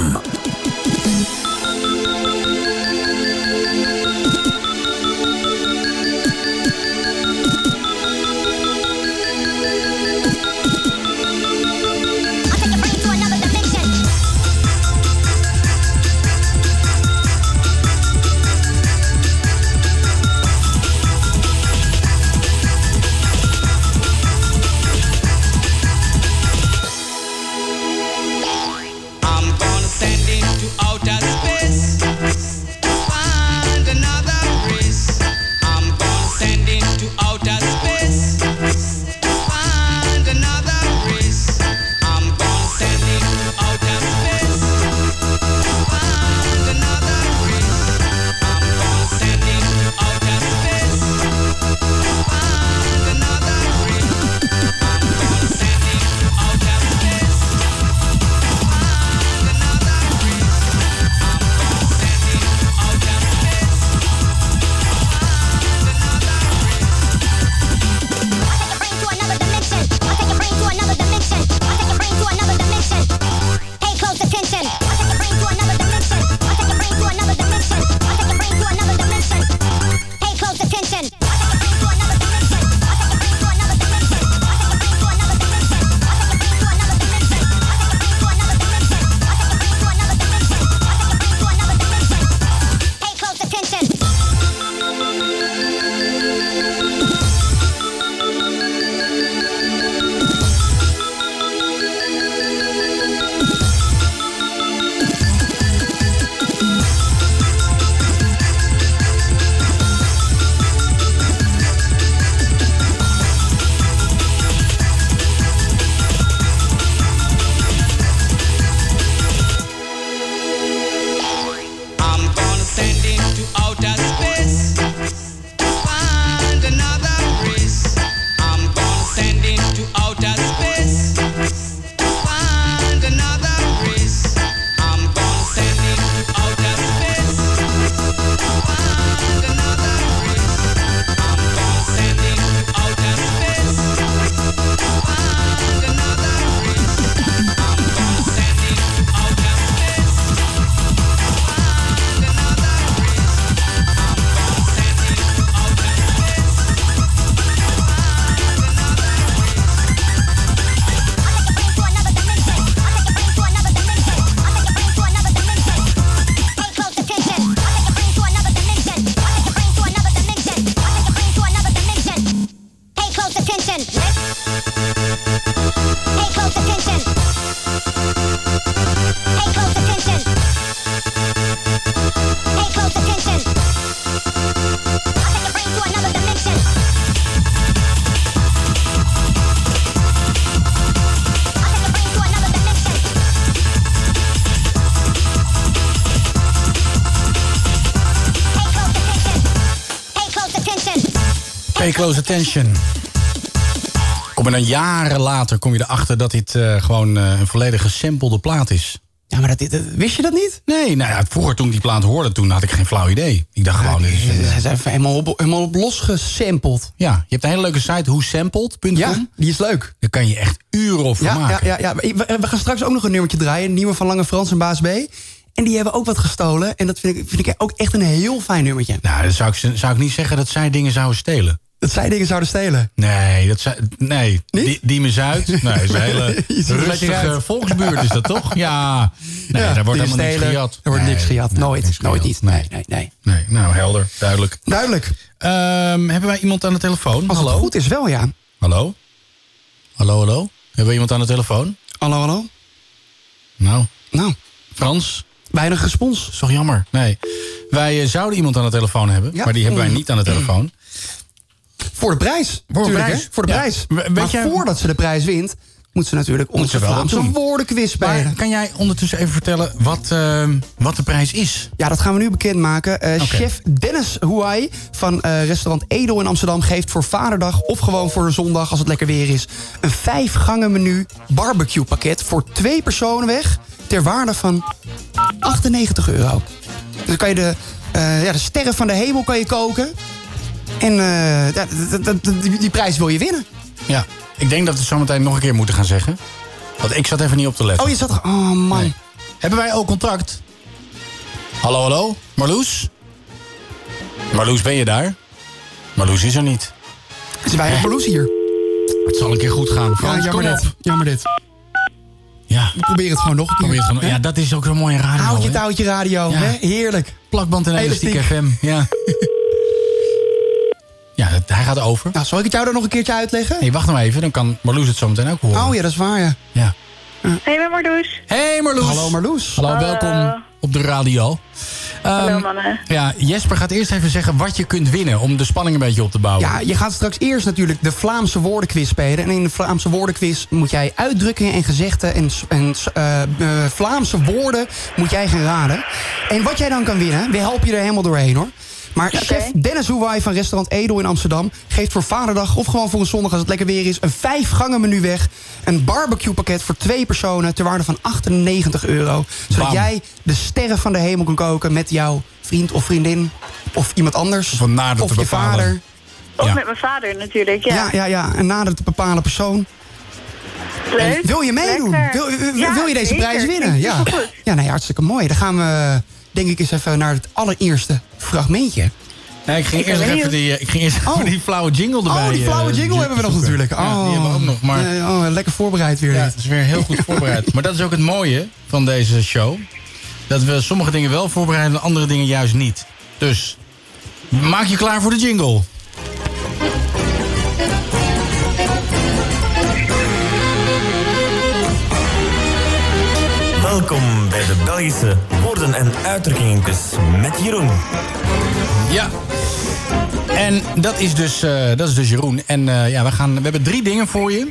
Close attention. Kom je dan jaren later kom je erachter dat dit eh, gewoon eh, een volledig gesampelde plaat is. Ja, maar dat, dat- wist je dat niet? Nee, nou ja, vroeger toen ik die plaat hoorde, toen had ik geen flauw idee. Ik dacht gewoon... dit is, eh, Ze zijn helemaal op, helemaal op losgesampled. ja, je hebt een hele leuke site, hoesampled.com. Ja, die is leuk. Daar kan je echt uren over Ja, maken. ja, ja, ja. We, we gaan straks ook nog een nummertje draaien. Een nieuwe van Lange Frans en Baas B. En die hebben ook wat gestolen. En dat vind ik, vind ik ook echt een heel fijn nummertje. Nou, dan zou ik, zou ik niet zeggen dat zij dingen zouden stelen. Dat zij dingen zouden stelen. Nee, dat zijn, nee. Die, Diemen Zuid. [LAUGHS] Nee, dat is een hele rustige volksbuurt is dat toch? [LAUGHS] Ja. Nee, Ja, daar wordt helemaal niks gejat. Er wordt Nee, niks gejat. nee, Nooit. niks Nooit niet. Nee, nee, nee. Nee, nou helder, duidelijk. Duidelijk. Ehm, hebben wij iemand aan de telefoon? Als hallo? het goed is wel, ja. Hallo? Hallo, hallo? Hebben we iemand aan de telefoon? Hallo, hallo? Nou. Nou. Frans? Weinig respons. Toch jammer? Nee. Wij eh, zouden iemand aan de telefoon hebben, Ja. maar die hebben wij Mm. niet aan de telefoon. Voor de prijs. Voor de prijs. Voor de prijs. Weet maar jij- voordat ze de prijs wint, moet ze natuurlijk onze ze Vlaamse woordenquiz spelen. Maar kan jij ondertussen even vertellen wat, eh, wat de prijs is? Ja, dat gaan we nu bekendmaken. Eh. Chef Dennis Huai van eh, restaurant Edel in Amsterdam... geeft voor Vaderdag of gewoon voor een zondag, als het lekker weer is... een vijf gangen menu barbecue pakket voor twee personen weg... ter waarde van 98 euro. Dus dan kan je de, ja, de sterren van de hemel kan je koken. En eh, die, die prijs wil je winnen. Ja, ik denk dat we het zometeen nog een keer moeten gaan zeggen. Want ik zat even niet op te letten. Oh, je zat. Oh, man. Hebben wij ook contact? Hallo, hallo? Marloes? Marloes, ben je daar? Marloes is er niet. Is weinig Marloes hier. Het zal een keer goed gaan. Ja, jammer dit. Jammer dit. Ja. We proberen het gewoon nog een keer. Probeer het gewoon- Hè? Ja, dat is ook zo'n mooie radio. Houd je touwtje radio. Ja. Hè? Heerlijk. Plakband en elastiek Elastiek. FM. Ja. [LAUGHS] ja, het- hij gaat over. Nou, zal ik het jou dan nog een keertje uitleggen? hey, wacht nou even. Dan kan Marloes het zo meteen ook horen. Oh ja, dat is waar, ja. Ja. Hey, Marloes. Hey Marloes. Hallo Marloes. Hallo, welkom op de radio. Hallo Ehm, mannen. ja, Jesper gaat eerst even zeggen wat je kunt winnen... om de spanning een beetje op te bouwen. Ja, je gaat straks eerst natuurlijk de Vlaamse woordenquiz spelen. En in de Vlaamse woordenquiz moet jij uitdrukkingen en gezegden... en, en eh, eh, Vlaamse woorden moet jij gaan raden. En wat jij dan kan winnen, we helpen je er helemaal doorheen hoor. Maar chef Dennis Hoewai van restaurant Edel in Amsterdam... geeft voor vaderdag of gewoon voor een zondag als het lekker weer is... een vijf gangen menu weg. Een barbecue pakket voor twee personen ter waarde van 98 euro. Zodat Bam. jij de sterren van de hemel kan koken met jouw vriend of vriendin... of iemand anders. Of een nader of te je bepalen. vader. Of Ja. met mijn vader natuurlijk, ja. Ja, ja, ja. Een nader te bepalen persoon. Leuk. Wil je meedoen? Lekker. Wil, wil- Ja, wil je deze zeker. prijs winnen? Ja. ja, nee, hartstikke mooi. Dan gaan we, denk ik, eens even naar het allereerste fragmentje. Nee, ik ging Ik eerst even die, eh, ik ging eerst even [LAUGHS] die flauwe jingle erbij. oh, die flauwe eh, jingle hebben we nog zoeken. natuurlijk. Ja, Oh, die hebben we ook nog. Maar oh, lekker voorbereid weer. ja, het is weer heel goed voorbereid. maar dat is ook het mooie van deze show. Dat we sommige dingen wel voorbereiden en andere dingen juist niet. Dus, maak je klaar voor de jingle. Welkom bij de Belgische woorden- en uitdrukkingenkus met Jeroen. Ja. En dat is dus, eh, dat is dus Jeroen. En eh, ja, we, gaan, we hebben drie dingen voor je.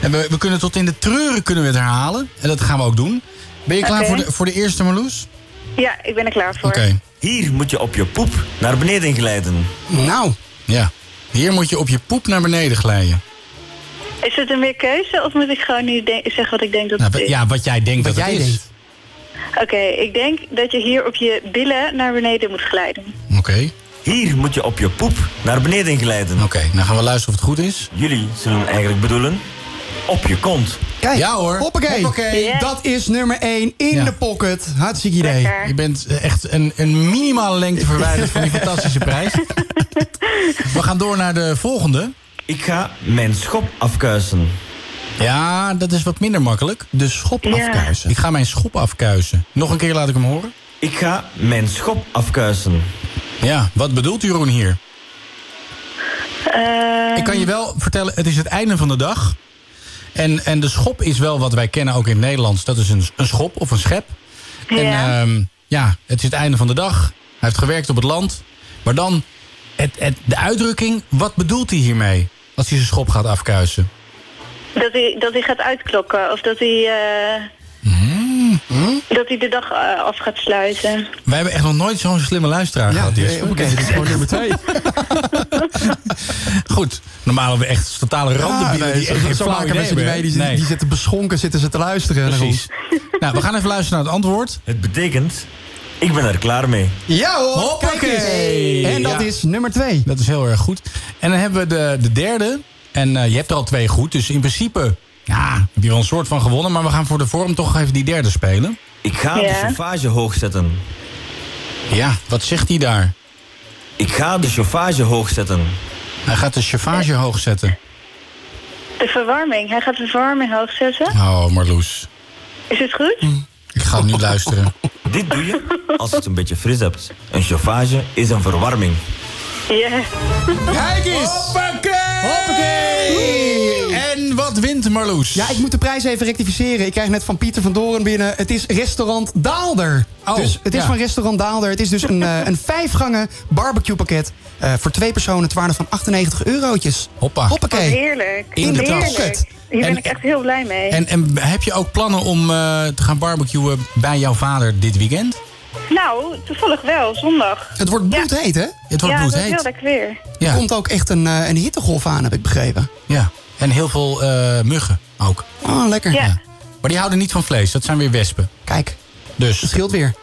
En we, we kunnen tot in de treuren kunnen we het herhalen. En dat gaan we ook doen. Ben je klaar voor, de, voor de eerste, Marloes? Ja, ik ben er klaar voor. Oké. Hier moet je op je poep naar beneden glijden. Nou. Ja. Hier moet je op je poep naar beneden glijden. Is het een meer keuze of moet ik gewoon nu zeggen wat ik denk dat Nou, het is? ja, wat jij denkt dat het is. Oké, ik denk dat je hier op je billen naar beneden moet glijden. Oké. Hier moet je op je poep naar beneden glijden. Oké, nou gaan we luisteren of het goed is. Jullie zullen eigenlijk bedoelen op je kont. Kijk, Ja, hoor. hoppakee. Hoppakee. Dat is nummer 1 in Ja. de pocket. Hartstikke idee. Je bent eh, echt een, een minimale lengte verwijderd van die [LAUGHS] fantastische prijs. We gaan door naar de volgende. Ik ga mijn schop afkuisen. Ja, dat is wat minder makkelijk. De schop Ja. afkuisen. Ik ga mijn schop afkuisen. Nog een keer laat ik hem horen. Ik ga mijn schop afkuisen. Ja, wat bedoelt Jeroen hier? Eh, Ik kan je wel vertellen, het is het einde van de dag. En, en de schop is wel wat wij kennen ook in het Nederlands. Dat is een, een schop of een schep. En Ja. ehm, ja, het is het einde van de dag. Hij heeft gewerkt op het land. Maar dan, het, het, de uitdrukking, wat bedoelt hij hiermee? Als hij zijn schop gaat afkuisen. dat, hij, dat hij gaat uitklokken of dat hij, eh, Hmm? dat hij de dag eh, af gaat sluiten. Wij hebben echt nog nooit zo'n slimme luisteraar Ja, gehad. nee, oké, dit is gewoon nummer 2. [LAUGHS] Goed, normaal hebben we echt totale die echt zo, zo flauw maken idee mensen die die, Nee. die zitten beschonken, zitten ze te luisteren. Precies. nou, we gaan even luisteren naar het antwoord. Het betekent, ik ben er klaar mee. Ja hoor, Hoppakee. kijk eens. En dat Ja. is nummer 2. Dat is heel erg goed. En dan hebben we de, de derde. En eh, je hebt er al twee goed. Dus in principe ja, heb je wel een soort van gewonnen. Maar we gaan voor de vorm toch even die derde spelen. Ik ga de chauffage hoog zetten. Ja, wat zegt hij daar? Ik ga de chauffage hoog zetten. Hij gaat de chauffage hoog zetten. De verwarming, hij gaat de verwarming hoog zetten. Oh, Marloes. Is het goed? Ik ga luisteren. Dit doe je als je het een beetje fris hebt. Een chauffage is een verwarming. Ja. Kijk eens. Hoppakee! Hoppakee. En wat wint Marloes? Ja, ik moet de prijs even rectificeren. Ik krijg net van Pieter van Doren binnen. Het is restaurant Daalder. Oh, dus het is ja. van restaurant Daalder. Het is dus een, eh, een vijfgangen barbecue pakket. eh, voor twee personen, ter waarde van 98 eurotjes. Hoppa. Hoppakee. Wat heerlijk. In de tas. heerlijk. Hier ben En- ik echt heel blij mee. En, en heb je ook plannen om eh, te gaan barbecuen bij jouw vader dit weekend? Nou, toevallig wel, zondag. Het wordt bloedheet, hè? Het wordt ja, bloedheet. heel lekker weer. Ja. Er komt ook echt een, eh, een hittegolf aan, heb ik begrepen. Ja, en heel veel eh, muggen ook. Oh, lekker. Ja. Maar die houden niet van vlees, dat zijn weer wespen. Kijk, Dus. dat scheelt weer.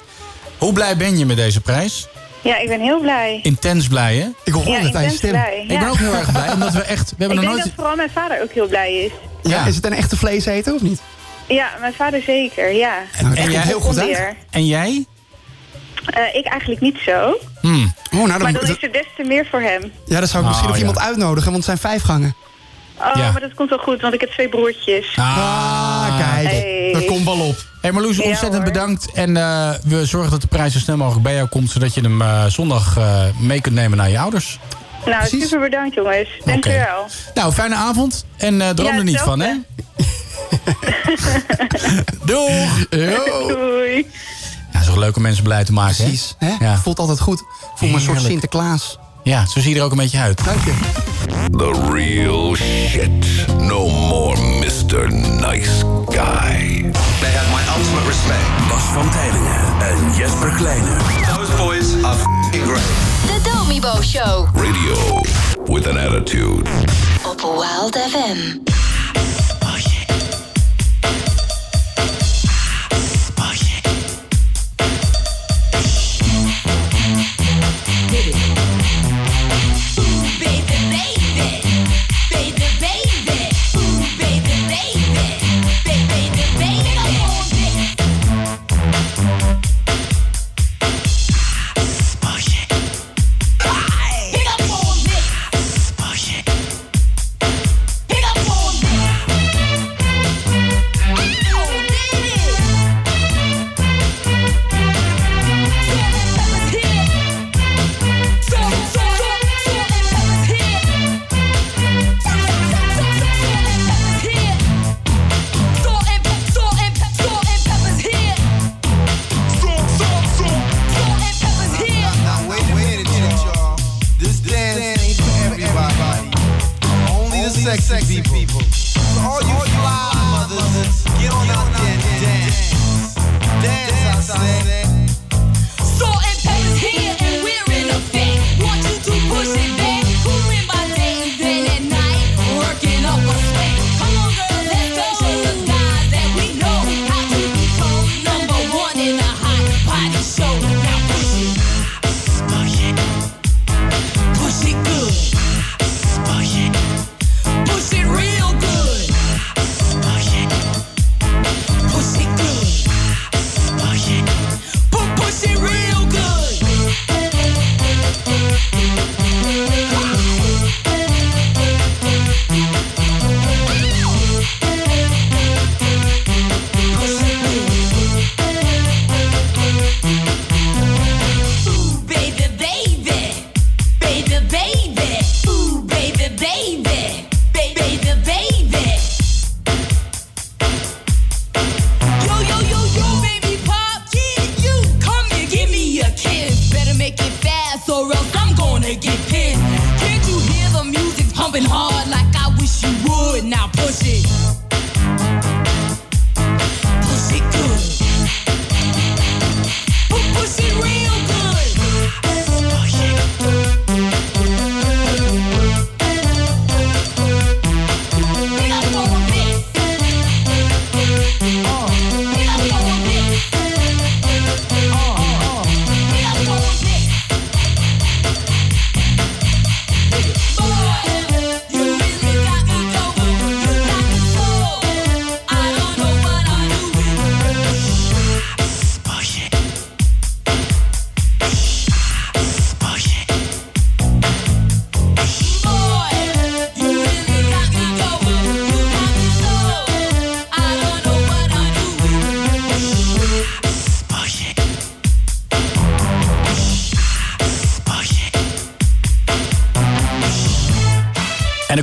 Hoe blij ben je met deze prijs? Ja, ik ben heel blij. Intens blij, hè? Ik hoor Ja, het aan je stem. blij. Ik ben ja. ook heel erg blij, [LAUGHS] omdat we echt... We Ik hebben nog denk nooit... dat vooral mijn vader ook heel blij is. Ja, is het een echte vleeseter of niet? Ja, mijn vader zeker, ja. Nou, En jij- heel goed. En jij? Eh, ik eigenlijk niet zo. Hmm. Oh, nou, dan, Maar dan is er des te meer voor hem. ja, dan zou ik misschien Oh, nog ja. iemand uitnodigen, want het zijn vijf gangen. Oh, Ja. maar dat komt wel goed, want ik heb twee broertjes. Ah, kijk. Hey. Dat komt wel op. Hey Marloes, Ja, ontzettend hoor. bedankt. En eh, we zorgen dat de prijs zo snel mogelijk bij jou komt... zodat je hem eh, zondag eh, mee kunt nemen naar je ouders. Nou, Precies. super bedankt jongens. Dankjewel. Nou, fijne avond. En eh droom Ja, er niet van, hè? [LAUGHS] Doeg! [LAUGHS] Doei. Ja, het is toch leuk om mensen blij te maken, Precies. Hè? Ja. Voelt altijd goed. Voel me een soort. Sinterklaas. Ja, zo zie je er ook een beetje uit. Dank je. The real shit. No more Mr. Nice Guy. They have my ultimate respect. Bas van Tijlingen en Jesper Kleine. Those boys are f***ing great. De Domibo Show Radio with an attitude. op Wild FM.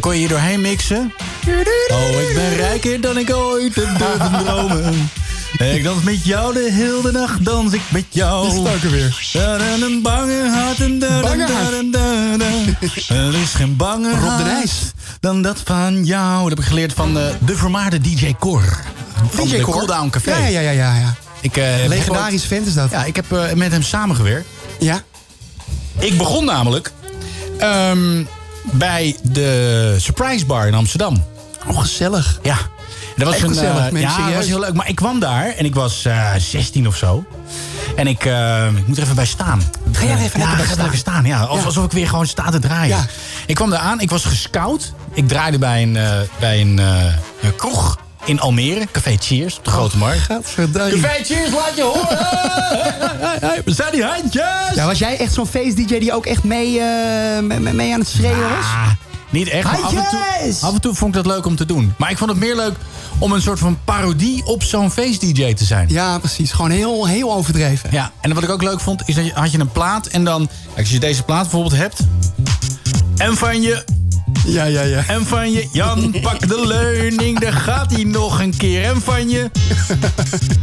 Dan kon je hier doorheen mixen. Oh, ik ben rijker dan ik ooit heb durven [LAUGHS] dromen. Ik dans met jou de hele nacht, dans ik met jou. Ook alweer? Da, da, Een bange hart. en. Er is geen bange Rob de hart Nijs. dan dat van jou. Dat heb ik geleerd van eh, de vermaarde DJ Cor. Van DJ de Cor? Cooldown Café. Ja, ja, ja, ja. ja. Ik, eh, Legendarisch vent is dat. Ja, ik heb eh, met hem samengewerkt. Ja? Ik begon namelijk ehm, bij de Surprise Bar in Amsterdam. Oh, gezellig. Ja. Dat was Echt een, gezellig, eh, mensen, Ja, dat was heel leuk. Maar ik kwam daar en ik was eh 16 of zo. En ik, eh, ik moet er even bij staan. Ga jij er even ja, lekker bij staan? staan. Ja, Alsof, Ja. alsof ik weer gewoon sta te draaien. Ja. Ik kwam daar aan, ik was gescout. Ik draaide bij een, bij een een kroeg in Almere. Café Cheers op de Grote Markt. Gadverdamme. Café Cheers, laat je horen! [LAUGHS] We zijn die handjes! Ja, was jij echt zo'n feest-dj die ook echt mee, eh, mee, aan het schreeuwen was? Ah, niet echt, maar af en, toe, Handjes! af en toe vond ik dat leuk om te doen. Maar ik vond het meer leuk om een soort van parodie op zo'n feest-dj te zijn. Ja, precies. Gewoon heel, heel overdreven. Ja, en wat ik ook leuk vond, is dat je, had je een plaat en dan... Als je deze plaat bijvoorbeeld hebt... En van je... Ja, ja, ja. En van je, Jan, pak de leuning, daar gaat hij nog een keer. En van je...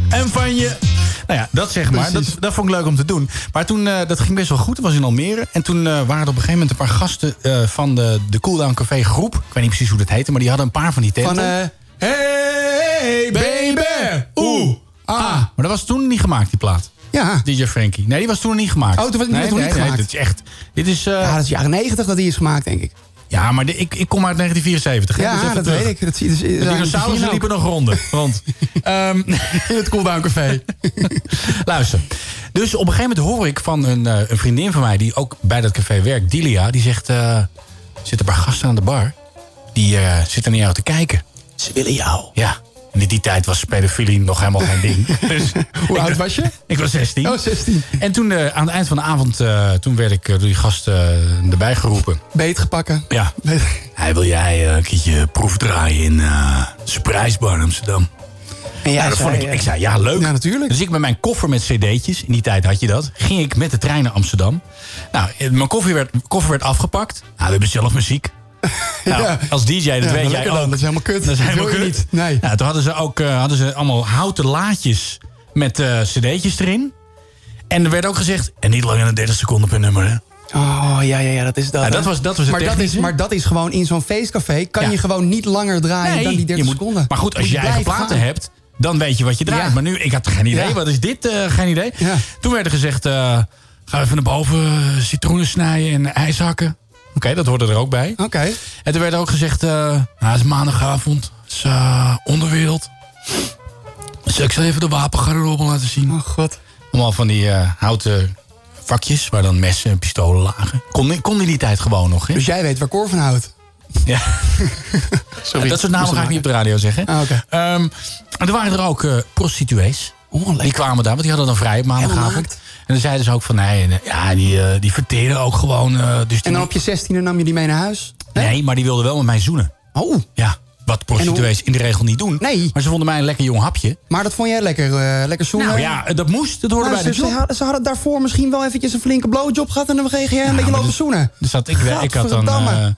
En van je... Nou ja, dat zeg maar. Dat, dat vond ik leuk om te doen. Maar toen, eh, dat ging best wel goed. Dat was in Almere. En toen eh, waren er op een gegeven moment een paar gasten eh, van de, de Cooldown Café groep. Ik weet niet precies hoe dat heette, maar die hadden een paar van die tenten. Van, hey, baby, oeh, ah. Maar dat was toen niet gemaakt, die plaat. Ja. DJ Frankie. Nee, die was toen niet gemaakt. Oh, toen was die nee, nee, niet nee, gemaakt. dit is echt... Dit is... Ja, dat is jaren 90 dat die is gemaakt, denk ik. Ja, maar de- ik, ik kom uit 1974. hè, dus Ja, even dat terug. weet ik. Dat zie, dat, De dinosaurussen liepen nog ronden. Want, [LAUGHS] ehm, in het Cooldown Café. [LAUGHS] luister. Dus op een gegeven moment hoor ik van een, eh, een vriendin van mij... die ook bij dat café werkt, Dilia. Die zegt, eh, er zitten een paar gasten aan de bar. Die eh, zitten naar jou te kijken. Ze willen jou. Ja. En in die tijd was pedofilie nog helemaal geen ding. [LAUGHS] Dus Hoe oud was je? Ik was 16. Oh, 16. En toen eh, aan het eind van de avond... eh, toen werd ik door die gasten eh, erbij geroepen. Beet gepakken. Ja. Beet- Hij wil jij eh, een keertje proef draaien in eh Surprise Bar in Amsterdam. En jij Ja, dat zei, vond ik, ik zei, ja, leuk. Ja, natuurlijk. Dus ik met mijn koffer met cd'tjes, in die tijd had je dat... ging ik met de trein naar Amsterdam. Nou, mijn koffer werd, koffer werd afgepakt. Nou, we hebben zelf muziek. [LAUGHS] Nou, Ja. Als DJ, dat Ja, weet jij ook. dan. Dat is helemaal kut. Dat is helemaal wil je kut. niet. Nee. Nou, toen hadden ze ook eh, hadden ze allemaal houten laadjes met eh, cd'tjes erin. En er werd ook gezegd, en niet langer dan 30 seconden per nummer, hè? Oh, ja, ja, ja, dat is dat. Ja, hè? dat was- dat was het maar, dat is, maar dat is gewoon in zo'n feestcafé... kan Ja. je gewoon niet langer draaien dan die 30 je moet- seconden. Maar goed, als Moet je je eigen platen gaan. hebt, dan weet je wat je draait. Ja. Maar nu, ik had geen idee. Ja. Wat is dit? eh, geen idee. Ja. Toen werd er gezegd, eh, ga even naar boven, citroenen snijden en ijs hakken. Oké, dat hoorde er ook bij. Oké. En toen werd er ook gezegd, eh, nou, het is maandagavond, het is eh, onderwereld. Zal ik zo even de wapengarderobe laten zien? Oh, god. Allemaal van die eh, houten vakjes waar dan messen en pistolen lagen. Kon, kon in die tijd gewoon nog, hè? Dus jij weet waar Cor van houdt. Ja. [LAUGHS] Sorry. Dat soort namen ga ik niet op de radio zeggen. Ah, oké. Ehm, er waren er ook eh, prostituees. die kwamen daar, want die hadden dan vrij op maandagavond. Dan zeiden ze ook van, nee, eh, ja, die, eh, die verteren ook gewoon. eh, dus En dan op je 16e nam je die mee naar huis? Nee, maar die wilden wel met mij zoenen. Oh. Ja, wat prostituees in de regel niet doen. Nee. Maar ze vonden mij een lekker jong hapje. Maar dat vond jij lekker, lekker zoenen? Nou ja, dat moest. Dat hoorde Maar bij de ze, ze, job. hadden, ze hadden daarvoor misschien wel eventjes een flinke blowjob gehad... en dan kreeg jij een beetje maar lopen dus- zoenen. Dus dat, ik, ik had dan...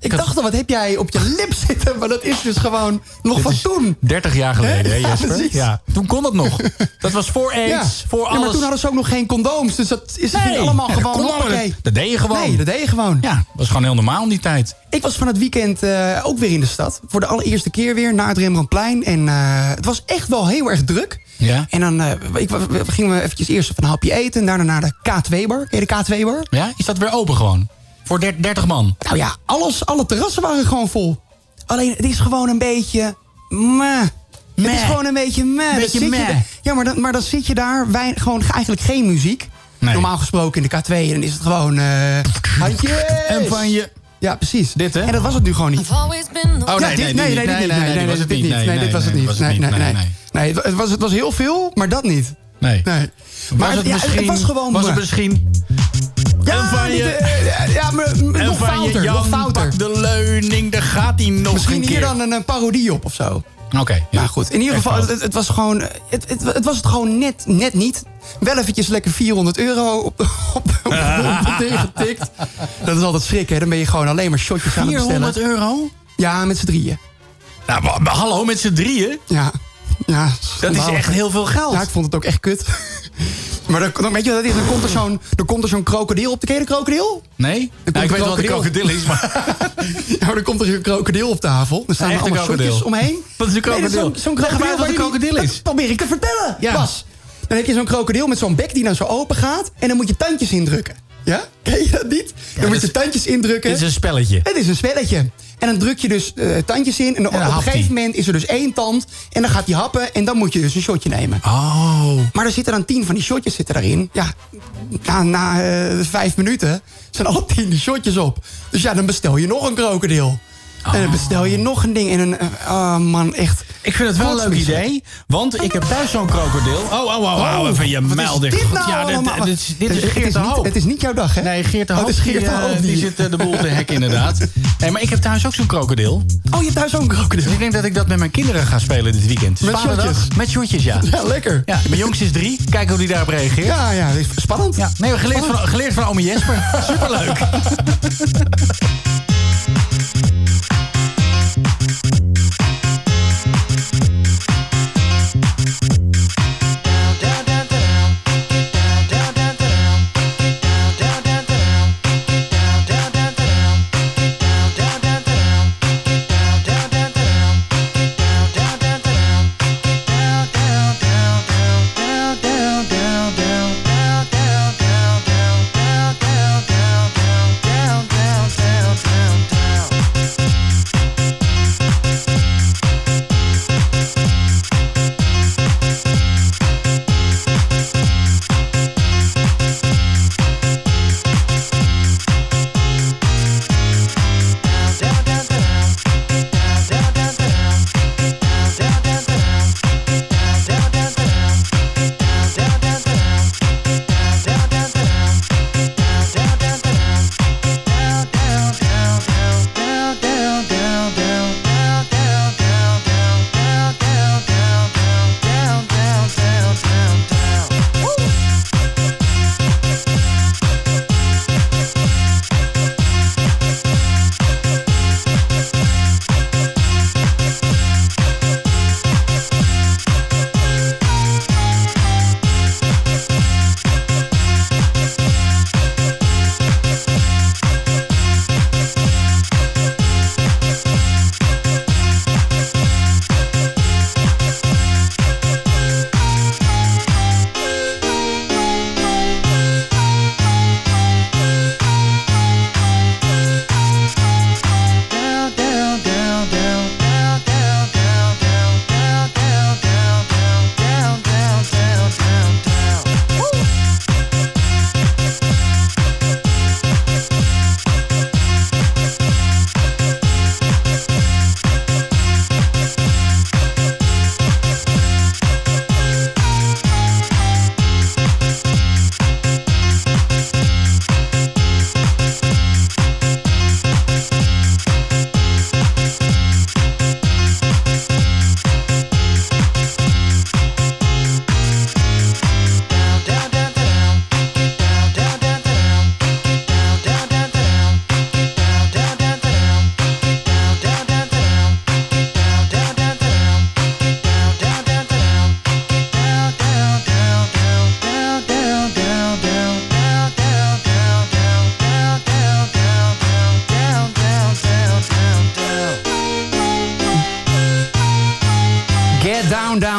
Ik dacht al, wat heb jij op je lip [LAUGHS] zitten? Maar dat is dus gewoon nog van toen. 30 jaar geleden, hè, [LAUGHS] Ja, Jesper? Ja, toen kon dat nog. Dat was voor aids, Ja. voor ja, alles. maar toen hadden ze ook nog geen condooms. Dus dat is Nee, allemaal ja, gewoon allemaal. Dat, dat deed je gewoon. Nee, dat deed je gewoon. Ja, dat was gewoon heel normaal in die tijd. Ik was van het weekend eh, ook weer in de stad. Voor de allereerste keer weer naar het Rembrandtplein. En eh, het was echt wel heel erg druk. Ja? En dan eh, ik, we- we gingen we eventjes eerst even een hapje eten. En daarna naar de K2-bar. Ken je de K2-bar? Ja, is dat weer open gewoon? Voor der- 30 man? Nou ja, alles, alle terrassen waren gewoon vol. Alleen, het is gewoon een beetje... Meh. Het is gewoon een beetje meh. Beetje meh. ja, maar dan, maar dan zit je daar, wij, gewoon eigenlijk geen muziek. Nee. Normaal gesproken in de K2, dan is het gewoon... eh handjes. En van je... Ja, precies. Dit, hè? En dat was het nu gewoon niet. Oh, nee, dit- nee, nee, nee, nee, nee, dit was het niet. Nee, Nee, dit was het nee, niet. Nee, nee, Nee, nee. nee. Nee, het was, het was heel veel, maar dat niet. Nee. Nee. Was Maar het ja, misschien... het was gewoon... Was het misschien... Ja, en van je... eh, ja, maar nog van fouter, je nog Jan, fouter. pak de leuning, daar gaat hij nog Misschien een hier keer. dan een, een parodie op of zo. Oké, ja. Nou goed, in ieder geval, het, het was gewoon... Het, het, het was het gewoon net, net niet. Wel eventjes lekker 400 euro op, [LAUGHS] op, op de grond [LAUGHS] ingetikt. Dat is altijd schrik, hè. Dan ben je gewoon alleen maar shotjes aan het bestellen. 400 euro? Ja, met z'n drieën. Nou, maar, maar hallo, met z'n drieën? Ja. Ja Dat is echt heel veel geld. Ja, ik vond het ook echt kut. [LAUGHS] Maar dan, dan weet je wat het is? Dan komt er zo'n, er zo'n krokodil op. Ken je de krokodil? Nee? Nou, ik weet wel wat een krokodil is, maar... [LAUGHS] Ja, maar dan komt er zo'n krokodil op tafel. Er staan er allemaal shotjes omheen. [LAUGHS] Wat is een krokodil? Zo'n krokodil uit wat een krokodil is. Dat probeer ik te vertellen, Ja. Bas. Dan heb je zo'n krokodil met zo'n bek die dan zo open gaat. En dan moet je tandjes indrukken. Ja? Ken je dat niet? Dan moet je tandjes indrukken. Dit is een spelletje. Het is een spelletje. En dan druk je dus eh, tandjes in. En, op dan op een gegeven moment is er dus één tand. En dan gaat hij happen. En dan moet je dus een shotje nemen. Oh. Maar er zitten dan tien van die shotjes zitten daarin. Ja, na, na eh, vijf minuten zijn alle tien die shotjes op. Dus ja, dan bestel je nog een krokodil. En dan bestel je nog een ding. En een, oh man, echt. Ik vind het wel een leuk idee, want ik heb thuis zo'n krokodil. Oh, oh, oh, oh, Oh, even je muil dicht. dit nou ja, dit, is- dit Geert de Hoop. het is niet jouw dag, hè? Nee, Geert de Oh, Hoop, Geert die, de eh, Hoop die zit eh, de boel te hekken inderdaad. Nee, maar ik heb thuis ook zo'n krokodil. Oh, je hebt thuis ook een krokodil? Dus ik denk dat ik dat met mijn kinderen ga spelen dit weekend. Met shotjes? Met shotjes, ja. Ja, lekker. Ja, mijn jongste is drie. Kijken hoe die daarop reageert. Ja, ja, spannend. Ja, nee, we geleerd van, geleerd van ome Jesper. [LAUGHS] Superleuk.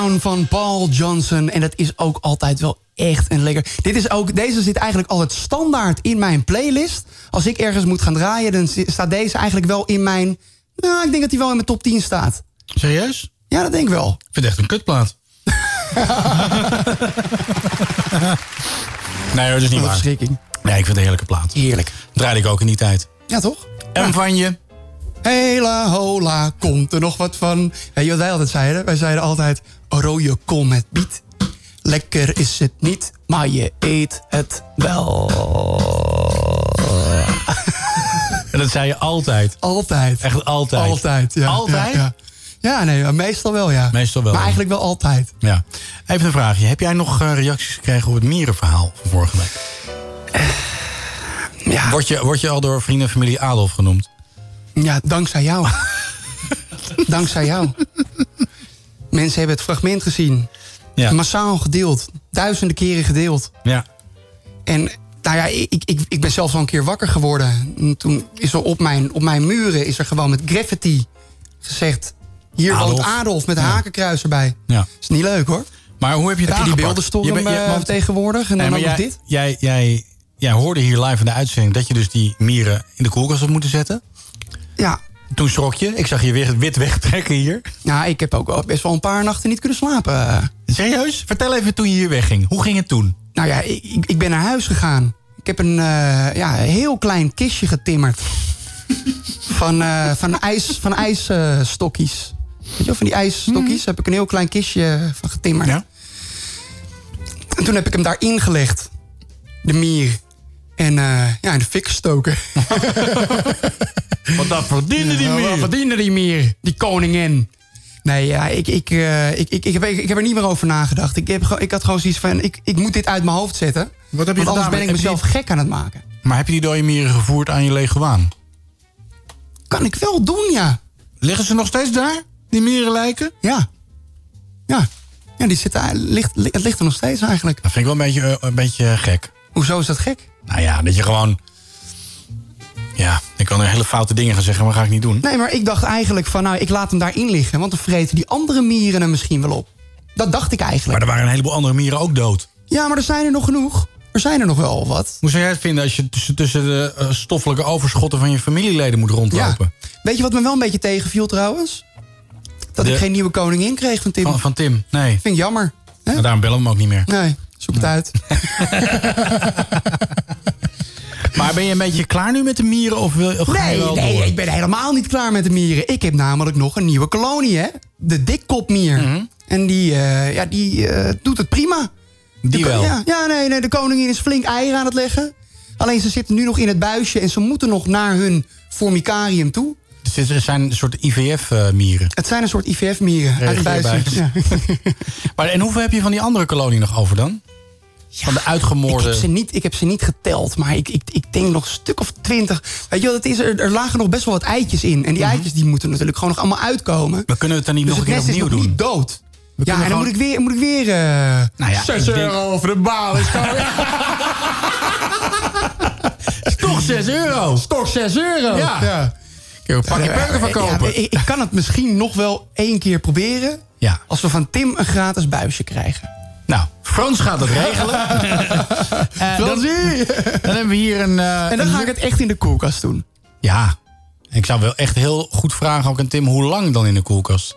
Down van Paul Johnson. En dat is ook altijd wel echt een lekker... Dit is ook, deze zit eigenlijk altijd standaard in mijn playlist. Als ik ergens moet gaan draaien, dan staat deze eigenlijk wel in mijn... Nou, ik denk dat hij wel in mijn top 10 staat. Serieus? Ja, dat denk ik wel. Ik vind het echt een kutplaat. [LAUGHS] nee, dat is niet waar. verschrikking. Nee, ik vind het een heerlijke plaat. Heerlijk. Draaide ik ook in die tijd. Ja, toch? En van je? Hela hola, komt er nog wat van? Weet je wat wij altijd zeiden? Wij zeiden altijd, rode kool met biet. Lekker is het niet, maar je eet het wel. [LAUGHS] En dat zei je altijd. Altijd. Echt altijd. Altijd, ja. Altijd? Ja, ja. Ja, nee, meestal wel, ja. Meestal wel. Maar eigenlijk wel altijd. Ja. Even een vraagje. Heb jij nog eh, reacties gekregen op het mierenverhaal van vorige week? Ja. Word, je, word je al door vrienden en familie Adolf genoemd? Ja, dankzij jou. [LAUGHS] Dankzij jou. Mensen hebben het fragment gezien. Ja. Massaal gedeeld. Duizenden keren gedeeld. Ja. En nou ja, ik, ik, ik ben zelfs al een keer wakker geworden. En toen is er op mijn, op mijn muren is er gewoon met graffiti gezegd... Hier woont Adolf. Adolf met een hakenkruis erbij. Ja. Is niet leuk hoor. Maar hoe heb je het Heb je die beeldenstorm Je bent- je- eh, want- tegenwoordig? En Nee, dan ook jij, dit? Jij, jij, jij hoorde hier live in de uitzending dat je dus die mieren in de koelkast had moeten zetten. Ja. Toen schrok je. Ik zag je weer wit wegtrekken hier. Nou, ik heb ook wel best wel een paar nachten niet kunnen slapen. Serieus? Vertel even toen je hier wegging. Hoe ging het toen? Nou ja, ik, ik- ben naar huis gegaan. Ik heb een eh, ja, heel klein kistje getimmerd. [LAUGHS] van, eh, van, ijs, van ijsstokjes. Weet je wel, van die ijsstokjes heb ik een heel klein kistje van getimmerd. En toen heb ik hem daar ingelegd. De mier. En eh, ja, in de fik gestoken. [LAUGHS] Wat dat verdiende die Ja, mier? Wat verdiende die mier? Die koningin. Nee, ja, ik, ik, eh, ik, ik, ik, heb, ik, heb er niet meer over nagedacht. Ik, heb, ik had gewoon zoiets van, ik, ik moet dit uit mijn hoofd zetten. Wat heb je want anders ben ik mezelf gek aan het maken. Maar heb je die dode mieren gevoerd aan je leguaan? Kan ik wel doen, ja. Liggen ze nog steeds daar? Die mieren lijken? Ja. Ja. Ja, die zit, daar- ligt, li- het ligt er nog steeds eigenlijk. Dat vind ik wel een beetje, eh, een beetje gek. Hoezo is dat gek? Nou ja, dat je gewoon... Ja, ik kan er hele foute dingen gaan zeggen, maar ga ik niet doen. Nee, maar ik dacht eigenlijk van, nou, ik laat hem daarin liggen. Want dan vreten die andere mieren hem misschien wel op. Dat dacht ik eigenlijk. Maar er waren een heleboel andere mieren ook dood. Ja, maar er zijn er nog genoeg. Er zijn er nog wel wat. Hoe zou jij het vinden als je tussen, tussen de eh, stoffelijke overschotten van je familieleden moet rondlopen? Weet je wat me wel een beetje tegenviel trouwens? Dat De- ik geen nieuwe koningin kreeg van Tim. Van, van Tim? Nee. Vind ik jammer. Nou, daarom bellen we hem ook niet meer. Nee, zoek het uit. [LAUGHS] Maar ben je een beetje klaar nu met de mieren? Of, wil, of ga je Nee, wel nee, door? ik ben helemaal niet klaar met de mieren. Ik heb namelijk nog een nieuwe kolonie, hè? De dikkopmier. Mhm. En die, eh, ja, die eh, doet het prima. Die De wel? Ja, ja nee, nee, de koningin is flink eieren aan het leggen. Alleen ze zitten nu nog in het buisje en ze moeten nog naar hun formicarium toe. Dus het zijn een soort IVF-mieren. Het zijn een soort IVF-mieren. Ja. [LAUGHS] maar en hoeveel heb je van die andere kolonie nog over dan? van de Ik uitgemoorde... heb, ze niet, ik heb ze niet geteld, maar ik, ik, ik denk nog een stuk of twintig. Weet je het is? Er, er lagen nog best wel wat eitjes in. En die eitjes die moeten natuurlijk gewoon nog allemaal uitkomen. We kunnen het dan niet Dus nog een keer opnieuw doen. niet dood. We Ja, en dan moet ik weer, moet ik weer eh Nou ja, 6 ik denk- euro over de baal. Is, gewoon- is toch 6 euro. is toch 6 euro. Ja. ja. Kun je van kopen. ik, ik kan het misschien nog wel één keer proberen. Ja. Als we van Tim een gratis buisje krijgen. Nou, Frans gaat het regelen. [LAUGHS] Eh, dan, dan hebben we hier een... eh, En dan een- ga ik het echt in de koelkast doen. Ja. Ik zou wel echt heel goed vragen ook aan Tim... hoe lang dan in de koelkast?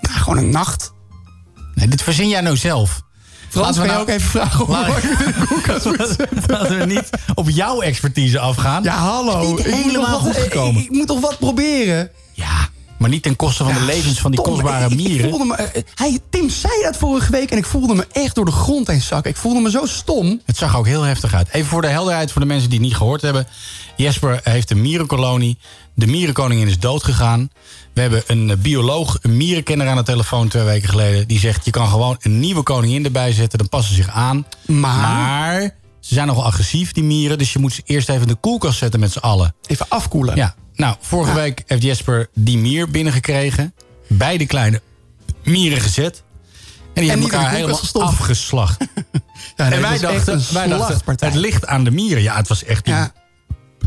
Nou, gewoon een nacht. Nee, dit verzin jij nou zelf. Frans, Laten we kan je nou- ook even vragen [LAUGHS] hoe [LAUGHS] Laten- we niet op jouw expertise afgaan. Ja, hallo. Ik helemaal goed wat- gekomen. Ik, ik moet toch wat proberen? Ja, maar niet ten koste van de levens van die Stom, kostbare ik- ik mieren. me, eh, hij, Tim zei dat vorige week en ik voelde me echt door de grond heen zakken. Ik voelde me zo stom. Het zag ook heel heftig uit. Even voor de helderheid voor de mensen die het niet gehoord hebben. Jesper heeft een mierenkolonie. De mierenkoningin is doodgegaan. We hebben een eh, bioloog, een mierenkenner aan de telefoon twee weken geleden. Die zegt, je kan gewoon een nieuwe koningin erbij zetten. Dan passen ze zich aan. Maar? ze zijn nogal agressief, die mieren. Dus je moet ze eerst even in de koelkast zetten met z'n allen. Even afkoelen. Ja. Nou, vorige week heeft Jesper die mier binnengekregen. Beide kleine mieren gezet. En die En hebben elkaar helemaal gestopt. afgeslacht. [LAUGHS] Ja, nee, en wij dachten, wij dachten, het ligt aan de mieren. Ja, het was echt... Die, Ja.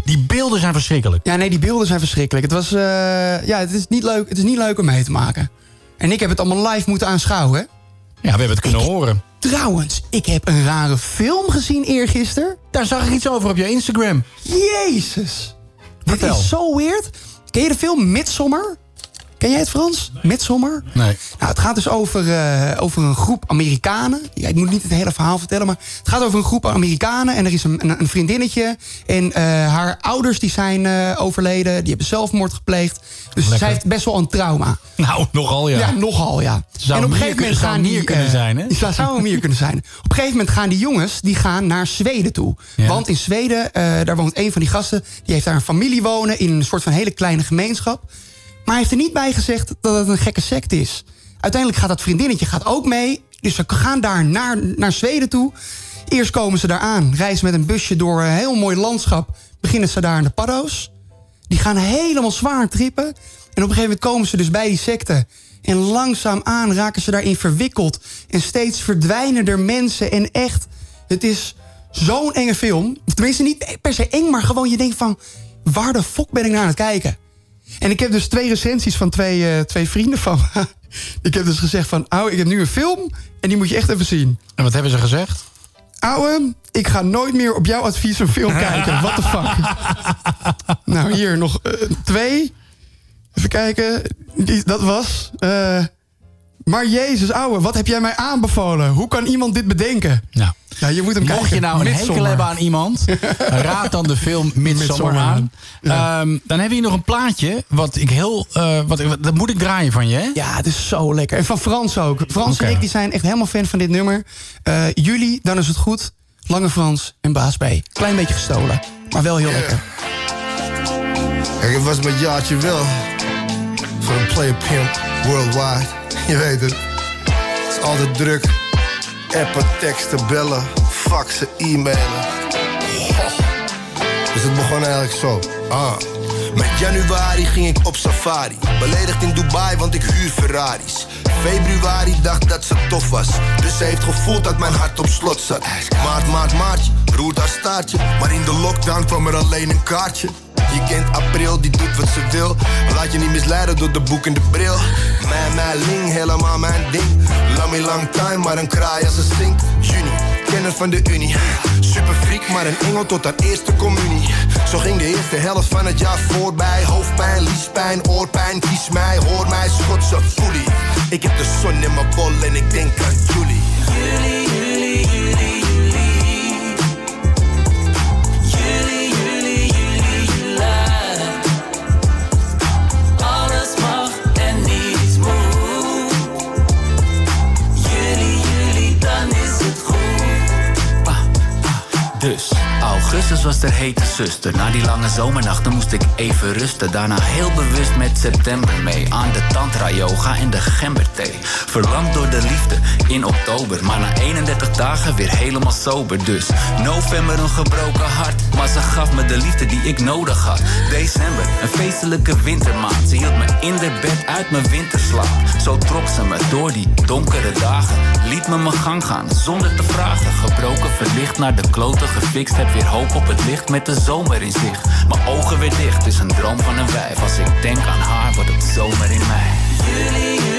Die beelden zijn verschrikkelijk. Ja, nee, die beelden zijn verschrikkelijk. Het, was, eh, ja, het, is niet leuk, het is niet leuk om mee te maken. En ik heb het allemaal live moeten aanschouwen. hè. Ja, we hebben het kunnen horen. Trouwens, ik heb een rare film gezien eergisteren. Daar zag ik iets over op je Instagram. Jezus. Vertel. Dit is zo weird. Ken je de film Midsommar? Ken jij het Frans? Midsommar? Nee. Nou, het gaat dus over, eh, over een groep Amerikanen. Ja, ik moet niet het hele verhaal vertellen, maar het gaat over een groep Amerikanen. En er is een, een, een vriendinnetje. En eh, haar ouders die zijn eh, overleden. Die hebben zelfmoord gepleegd. Dus Lekker. zij heeft best wel een trauma. Nou, nogal ja. Ja, nogal ja. Zou een mier kunnen- zou een mier die, kunnen eh, zijn, hè? [LAUGHS] Ja, zou een mier kunnen zijn. Op een gegeven moment gaan die jongens die gaan naar Zweden toe. Ja. Want in Zweden, daar woont een van die gasten... die heeft daar een familie wonen in een soort van hele kleine gemeenschap. Maar hij heeft er niet bij gezegd dat het een gekke sect is. Uiteindelijk gaat dat vriendinnetje gaat ook mee. Dus ze gaan daar naar, naar Zweden toe. Eerst komen ze daar aan, reizen met een busje door een heel mooi landschap. Beginnen ze daar in de paddo's. Die gaan helemaal zwaar trippen. En op een gegeven moment komen ze dus bij die secte. En langzaamaan raken ze daarin verwikkeld. En steeds verdwijnen er mensen. En echt, het is zo'n enge film. Tenminste, niet per se eng, maar gewoon je denkt van... waar de fok ben ik naar aan het kijken? En ik heb dus twee recensies van twee, eh, twee vrienden van me. [LAUGHS] Ik heb dus gezegd van, ouwe, ik heb nu een film... en die moet je echt even zien. En wat hebben ze gezegd? Ouwe, ik ga nooit meer op jouw advies een film [LAUGHS] kijken. What the fuck? nou, hier nog eh, twee. Even kijken. Die, dat was... eh, maar Jezus, ouwe, wat heb jij mij aanbevolen? Hoe kan iemand dit bedenken? Nou, ja, je moet hem Mocht kijken. je nou een hekel Midsommar. hebben aan iemand, [LAUGHS] raad dan de film Midsommar aan. Ehm, dan hebben we hier nog een plaatje, wat ik heel, eh, wat, ik- dat moet ik draaien van je, hè? Ja, het is zo lekker. En van Frans ook. Frans en ik die zijn echt helemaal fan van dit nummer. Eh jullie, dan is het goed. Lange Frans en Baas B. Klein beetje gestolen, maar wel heel lekker. Kijk, het was met jaartje wel. Voor een player pimp worldwide. Je weet het. Het is altijd druk. Appen, teksten, bellen, faxen, e-mailen. Dus het begon eigenlijk zo. Ah. Met januari ging ik op safari. Beledigd in Dubai, want ik huur Ferraris. Februari dacht dat ze tof was. Dus ze heeft gevoeld dat mijn hart op slot zat. Maart, maart, maartje, roert haar staartje. Maar in de lockdown kwam er alleen een kaartje. Je kent april, die doet wat ze wil. Laat je niet misleiden door de boek en de bril. Mijn, mijn ling, helemaal mijn ding. Lang me lang time, maar een kraai als een zingt. Juni, kenner van de Unie. Super freak, maar een engel tot haar eerste communie. Zo ging de eerste helft van het jaar voorbij. Hoofdpijn, liespijn, oorpijn. Kies mij, hoor mij, schotse foelie. Ik heb de zon in mijn bol en ik denk aan. Jullie, Dus, augustus was de hete zuster. Na die lange zomernachten moest ik even rusten. Daarna heel bewust met september mee. Aan de tantra yoga en de gemberthee. Verlamd door de liefde in oktober. Maar na 31 dagen weer helemaal sober. Dus, november een gebroken hart. Maar ze gaf me de liefde die ik nodig had. December, een feestelijke wintermaand. Ze hield me in de bed uit mijn winterslaap. Zo trok ze me door die donkere dagen. Liet me mijn gang gaan, zonder te vragen. Gebroken, verlicht naar de kloten gefixt. Heb weer op het licht met de zomer in zicht. Mijn ogen weer dicht, is een droom van een wijf. Als ik denk aan haar, wordt het zomer in mij.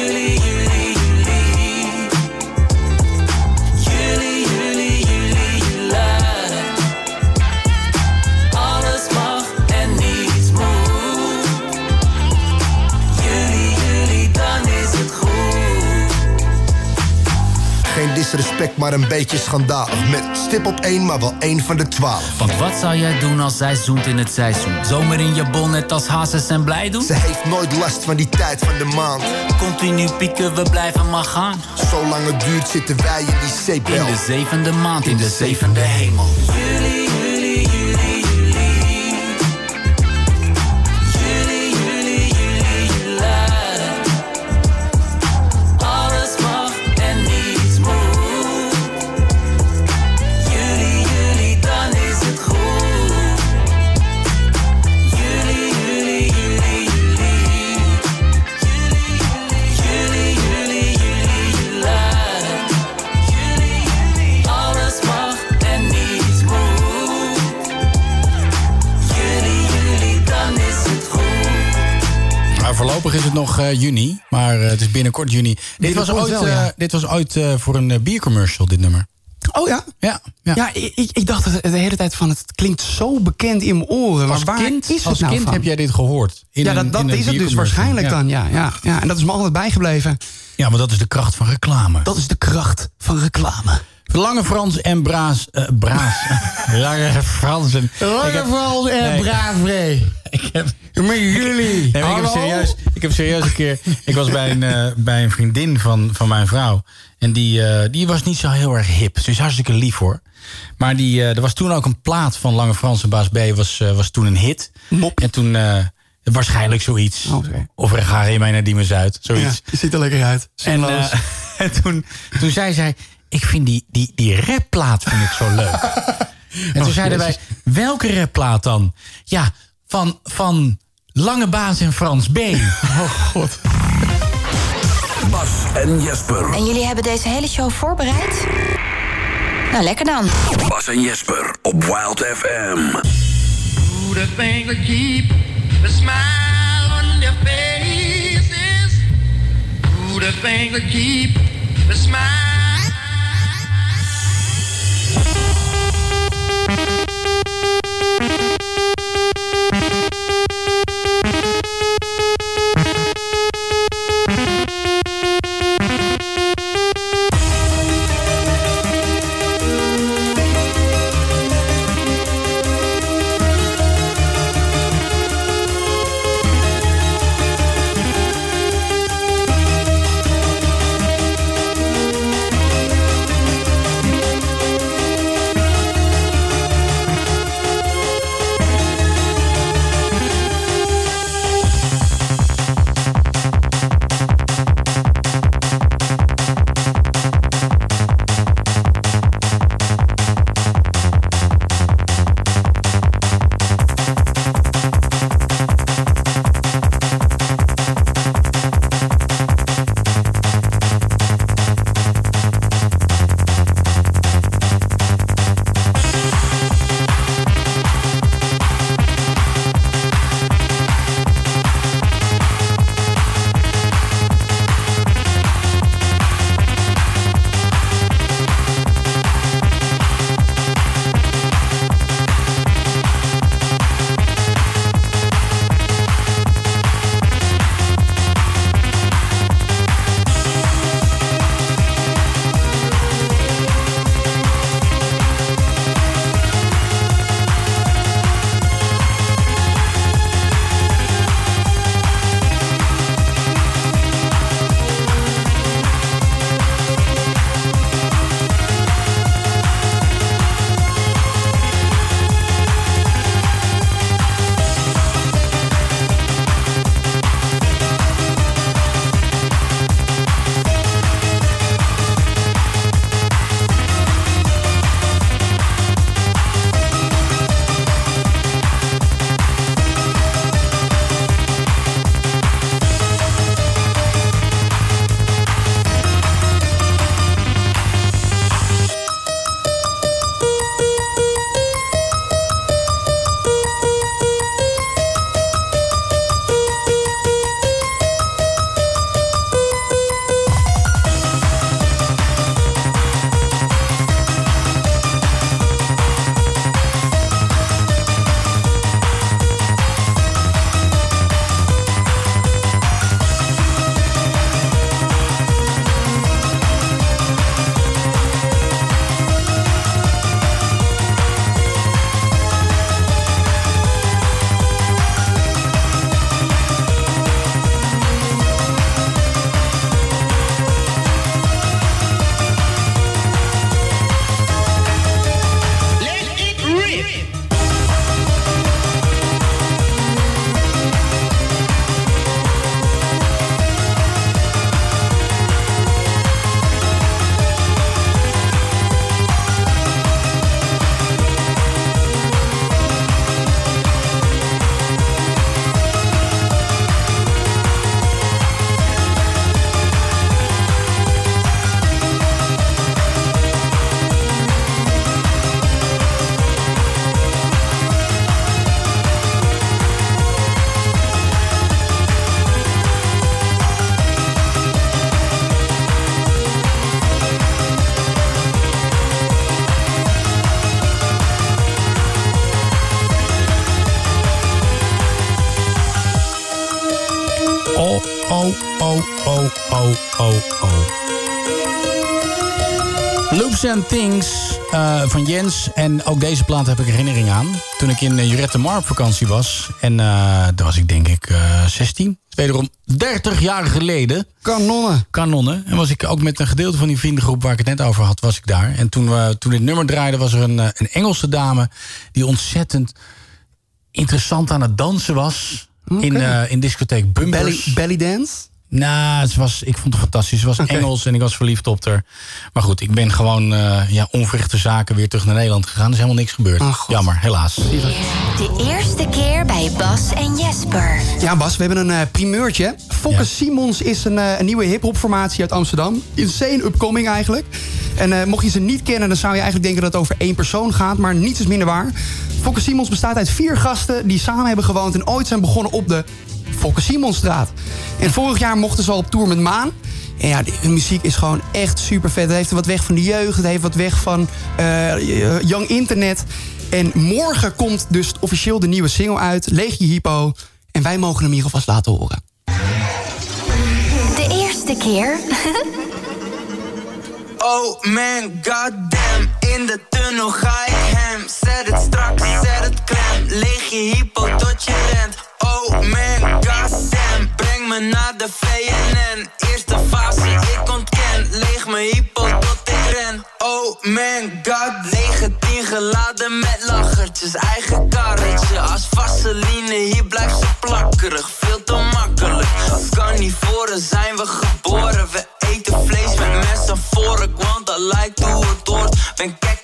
Geen disrespect, maar een beetje schandalig. Met stip op één, maar wel één van de twaalf. Want wat zou jij doen als zij zoent in het seizoen? Zomer in je bol, net als hazes en blij doen? Ze heeft nooit last van die tijd van de maand. Continu pieken, we blijven maar gaan. Zolang het duurt zitten wij in die zeepbel. In de zevende maand, in de zevende hemel. Jullie, eh, juni, maar eh, het is binnenkort juni. Dit was ooit, wel, ja. eh, dit was ooit eh, voor een eh, biercommercial, dit nummer. Oh ja? Ja. Ja, ik, ik- ik dacht de hele tijd van, het klinkt zo bekend in mijn oren. Maar Als waar kind, is het als nou kind van? heb jij dit gehoord. In ja, een- dat, dat is het dus waarschijnlijk dan, ja, ja, ja. En dat is me altijd bijgebleven. Ja, maar dat is de kracht van reclame. Dat is de kracht van reclame. Lange Frans en Braas. eh, Braas. [LAUGHS] Lange Frans en. Lange heb- Frans en Nee. Braafree. [LAUGHS] Ik heb, Met jullie. Nee, ik, heb serieus, ik heb serieus een keer. Ik was bij een, eh, bij een vriendin van, van mijn vrouw. En die, eh, die was niet zo heel erg hip. Ze is hartstikke lief hoor. Maar die, er was toen ook een plaat van Lange Frans en Baas B. Was, was toen een hit. En toen waarschijnlijk zoiets. Of er ga je mij naar Diemen Zuid. Zoiets. Ja, je ziet er lekker uit. En, [LAUGHS] en toen, toen zei zij... Ik vind die, die, die rapplaat vind ik zo leuk. [LAUGHS] en toen zeiden wij... Welke rapplaat dan? Ja, van, van Lange Baas en Frans B. Oh god. Bas en Jesper. En jullie hebben deze hele show voorbereid? Nou, lekker dan. Bas en Jesper op Wild FM. The thing that keep the smile on their faces? Who the thing keep the smile? Loops and Things eh, van Jens. En ook deze plaat heb ik herinnering aan. Toen ik in uh, Jurette Mar op vakantie was. En uh, daar was ik denk ik uh, 16. Wederom 30 jaar geleden. Kanonnen. Kanonnen. En was ik ook met een gedeelte van die vriendengroep waar ik het net over had, was ik daar. En toen, we, toen dit nummer draaide, was er een, een Engelse dame... die ontzettend interessant aan het dansen was. In, in discotheek Bumpers. Belly, belly dance? Nou, het was, ik vond het fantastisch. Het was. Engels en ik was verliefd op haar. Maar goed, ik ben gewoon eh, ja, onverrichte zaken weer terug naar Nederland gegaan. Er is helemaal niks gebeurd. Jammer, helaas. De eerste keer bij Bas en Jesper. Ja, Bas, we hebben een eh, primeurtje. Fokke Simons is een, eh, een nieuwe hip-hop formatie uit Amsterdam. Insane upcoming eigenlijk. En eh, mocht je ze niet kennen, dan zou je eigenlijk denken dat het over één persoon gaat. Maar niets is minder waar. Fokke Simons bestaat uit vier gasten die samen hebben gewoond en ooit zijn begonnen op de Fokke Simonstraat. En vorig jaar mochten ze al op tour met Maan. En ja, hun muziek is gewoon echt super vet. Het heeft wat weg van de jeugd. Het heeft wat weg van eh, Young Internet. En morgen komt dus officieel de nieuwe single uit. Leeg je hypo. En wij mogen hem hier alvast laten horen. De eerste keer. [LAUGHS] Oh man, goddamn, in de tunnel ga ik hem. Zet het strak, zet het klem. Leeg je hypo tot je rent. Oh man, naar de VNN. Eerste fase, ik ontken. Leeg mijn hypo tot ik ren. Oh man, god, 19 geladen met lachertjes. Eigen karretje, als vaseline, hier blijft ze plakkerig. Veel te makkelijk. Als carnivoren zijn we geboren. We eten vlees met mes en vork, want dat lijkt hoe het hoort. Ben kek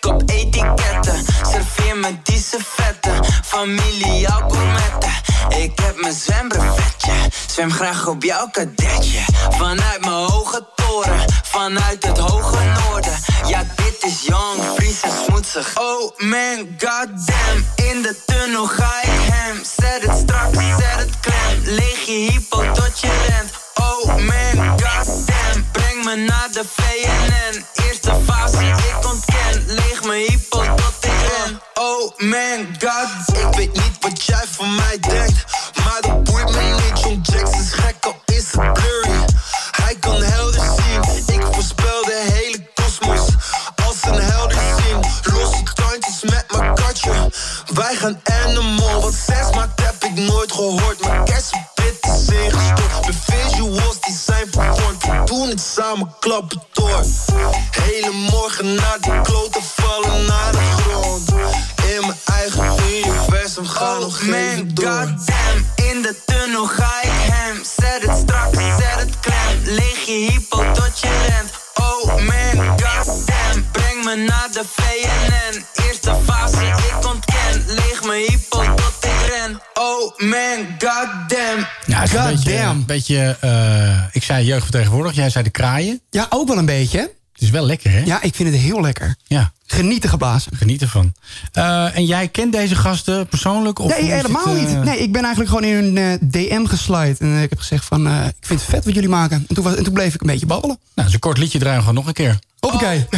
op etiketten, serveer me die vetten. Familie, jouw gourmetten. Ik heb mijn zwembrevetje, zwem graag op jouw kadetje. Vanuit mijn hoge toren, vanuit het hoge noorden. Ja, dit is Young, Fries en smoetsig. Oh man, goddamn, in de tunnel ga ik hem. Zet het strak, zet het klem. Leeg je hypo tot je rent. Oh man, goddamn, breng me naar de VNN. Eerste fase, ik Man, god, ik weet niet wat jij van mij denkt. Maar dat boeit me niet, John Jackson is gek, al is het blurry. Hij kan helder zien, ik voorspel de hele kosmos. Als een helder zien, losse kantjes met mijn katje. Wij gaan animal, wat zes maakt heb ik nooit gehoord. Mijn kersenpit is ingestort, de visuals die zijn vervormd. We doen het samen, klappen door. Hele morgen naar de kloten vallen naar de grond. In mijn eigen universum gaan nog even door. goddamn, in de tunnel ga ik hem. Zet het strak, zet het klem. Leeg je hypo tot je rent. Oh man, goddamn, breng me naar de VNN. Eerste fase, ik ontken. Leeg mijn hypo tot ik ren. Oh man, goddamn. Ja, het is een beetje, een beetje eh, ik zei jeugdvertegenwoordig, jij zei de kraaien. Ja, ook wel een beetje. Het is wel lekker, hè? Ja, ik vind het heel lekker. Ja. Genieten geblazen. Geniet ervan. Eh, en jij kent deze gasten persoonlijk? Of nee, helemaal het, eh, niet. Nee, ik ben eigenlijk gewoon in hun eh, DM geslide. En ik heb gezegd van, eh, ik vind het vet wat jullie maken. En toen, was, en toen bleef ik een beetje babbelen. Nou, een kort liedje, draaien we gewoon nog een keer. Hoppakee. [LAUGHS]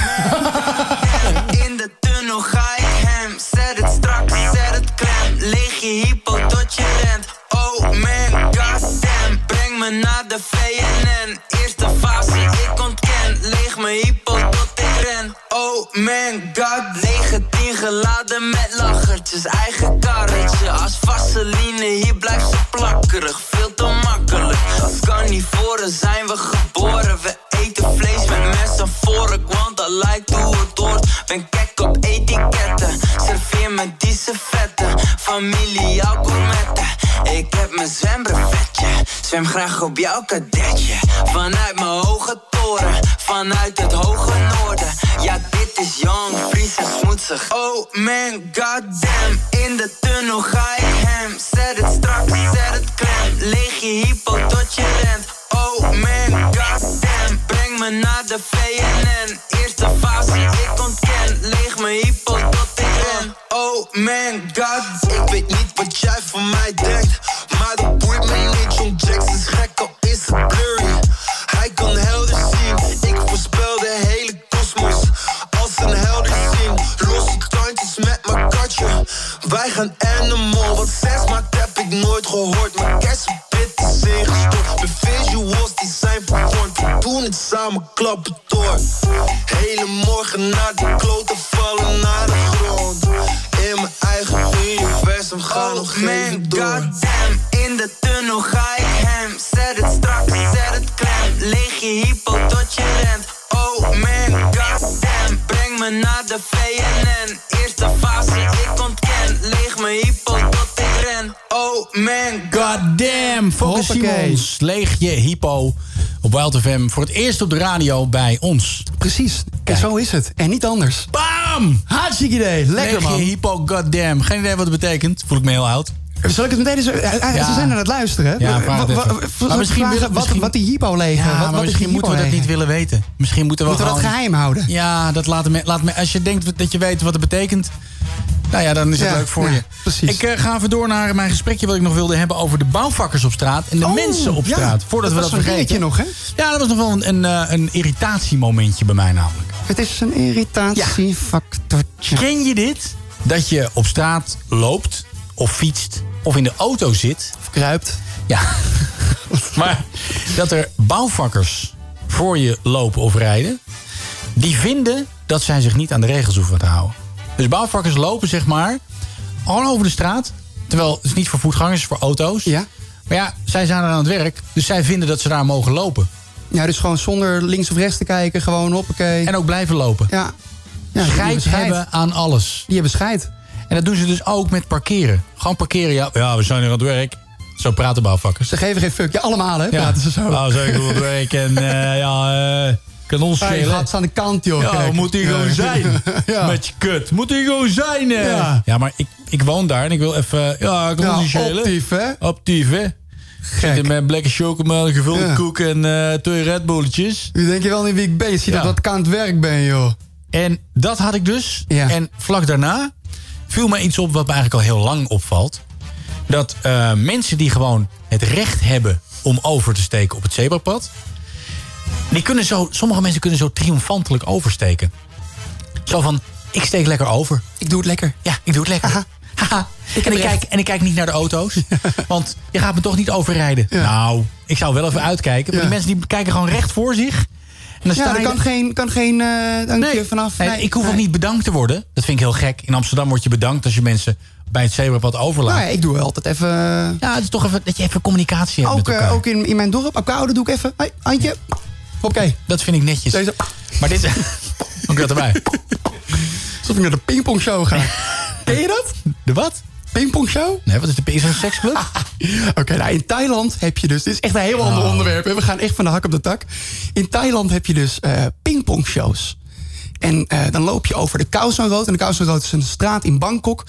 In de tunnel ga ik hem. Zet het strak, zet het klem. Leeg je hypo tot je rent. Oh man, goddamn. Breng me naar de VNN. Eerste fase, ik ontken. Leeg mijn hypo tot ik ren. Oh man, god. 19 geladen met lachertjes. Eigen karretje. Als vaseline, hier blijft ze plakkerig. Veel te makkelijk. Als carnivoren zijn we geboren. We eten vlees met mes en vork, want dat lijkt hoe het. Ben kek op etiketten, serveer me die vetten. Familie, jouw gourmetten. Ik heb mijn zwembrevetje, zwem graag op jouw kadetje. Vanuit mijn hoge toren, vanuit het hoge noorden. Ja, is Young, Fries en smoetsig. Oh man, goddamn, in de tunnel ga ik hem. Zet het strak, zet het klem. Leeg je hypo tot je rent. Oh man, goddamn, breng me naar de VNN. Eerste fase, ik ontken. Leeg mijn hypo tot ik ren. Oh man, god, ik weet niet wat jij van mij denkt. Maar dat boeit me niet, John Jackson is gek, al is het blurry. Hij kan helder Wij gaan animal, wat zes maakt heb ik nooit gehoord. Mijn kersenpit is ingestort, de visuals die zijn vervormd. We doen het samen, klappen door. Hele morgen naar de kloten vallen naar de grond. In mijn eigen universum gaan nog even door. goddamn, in de tunnel ga ik hem. Zet het strak, zet het klem. Leeg je hypo tot je rent. Oh man, goddamn, breng me naar de VNN. Eerste fase, ik ontken. Leeg mijn hypo tot ik ren. Oh man, goddamn. Focus. Simons, leeg je hypo op Wild FM. Voor het eerst op de radio bij ons. Precies. En zo is het. En niet anders. Bam! Hartstikke idee. Lekker leeg man. je hypo, goddamn. Geen idee wat het betekent. Voel ik me heel oud. Zal ik het meteen eens... eh, eh, Ja. Ze zijn aan het luisteren. Ja, Wa- wa- wa- Maar misschien vragen willen- wat, misschien- wat die hypo legen. Ja, wat, maar wat is misschien moeten we dat niet willen weten. Misschien moeten we Moeten we dat gewoon... geheim houden? Ja, dat laat me, laat me, als je denkt dat je weet wat het betekent... Nou ja, dan is het Ja, leuk voor ja, je. precies. Ik eh, ga even door naar mijn gesprekje wat ik nog wilde hebben... over de bouwvakkers op straat en de Oh, mensen op ja, straat. Voordat dat we was dat vergeten. nog, hè? Ja, dat was nog wel een, een, eh, een irritatiemomentje bij mij namelijk. Het is een irritatiefactortje. Ken je dit? Dat je op straat loopt of fietst of in de auto zit. Of kruipt. Ja. [LAUGHS] maar dat er bouwvakkers voor je lopen of rijden... die vinden dat zij zich niet aan de regels hoeven te houden. Dus bouwvakkers lopen zeg maar gewoon over de straat. Terwijl het is niet voor voetgangers, het is voor auto's. Ja. Maar ja, zij zijn er aan het werk. Dus zij vinden dat ze daar mogen lopen. Ja, dus gewoon zonder links of rechts te kijken. Gewoon hoppakee. En ook blijven lopen. Ja. ja hebben aan alles. Die hebben scheid. En dat doen ze dus ook met parkeren. Gewoon parkeren, ja, ja we zijn hier aan het werk. Zo praten bouwvakkers. Ze geven geen fuck. Ja, allemaal hè, praten ze zo. Nou, aan het werk en eh, ja, eh kan ons schelen. gaat ze aan de kant, joh. Ja, Kijk. moet hij gewoon Ja. zijn. [LAUGHS] Ja. Met je kut. Moet hij gewoon zijn. eh. Ja. Ja. maar ik, ik woon daar en ik wil even... Ja, ik kan Ja, ons schelen. optief, hè? Optief, hè? Zitten met een lekker chocomel, gevulde Ja. koek en eh, twee Red Bulletjes. U denkt je wel niet wie ik ben. Je ziet Ja. dat ik aan het werk ben, joh. En dat had ik dus. Ja. En vlak daarna viel me iets op wat me eigenlijk al heel lang opvalt. Dat eh, mensen die gewoon het recht hebben om over te steken op het zebrapad... Die kunnen zo, sommige mensen kunnen zo triomfantelijk oversteken. Zo van, ik steek lekker over. Ik doe het lekker. Ja, ik doe het lekker. Haha. [LAUGHS] Ik en, ik kijk, en ik kijk niet naar de auto's. [LAUGHS] want je gaat me toch niet overrijden. Nou, ik zou wel even uitkijken. Maar Ja. die mensen die kijken gewoon recht voor zich. Dan Ja, er kan geen, kan geen dankje vanaf. Nee, ik hoef ook niet bedankt te worden. Dat vind ik heel gek. In Amsterdam word je bedankt als je mensen bij het zebrapad overlaat. Nou ja, ik doe altijd even... Ja, het is toch even dat je even communicatie hebt Ook, met eh, elkaar. ook in, in mijn dorp, Koude doe ik even. Hey, handje. Oké. Dat vind ik netjes. Deze. Maar dit... [LAUGHS] Ook dat erbij. Alsof ik naar de pingpongshow ga. [LAUGHS] Ken je dat? De wat? Pingpongshow? Nee, wat is de een seksclub? [LAUGHS] Oké, nou in Thailand heb je dus... Dit is echt een heel ander Oh. onderwerp. hè. We gaan echt van de hak op de tak. In Thailand heb je dus eh pingpongshows. En eh, dan loop je over de Khao San Road. En de Khao San Road is een straat in Bangkok.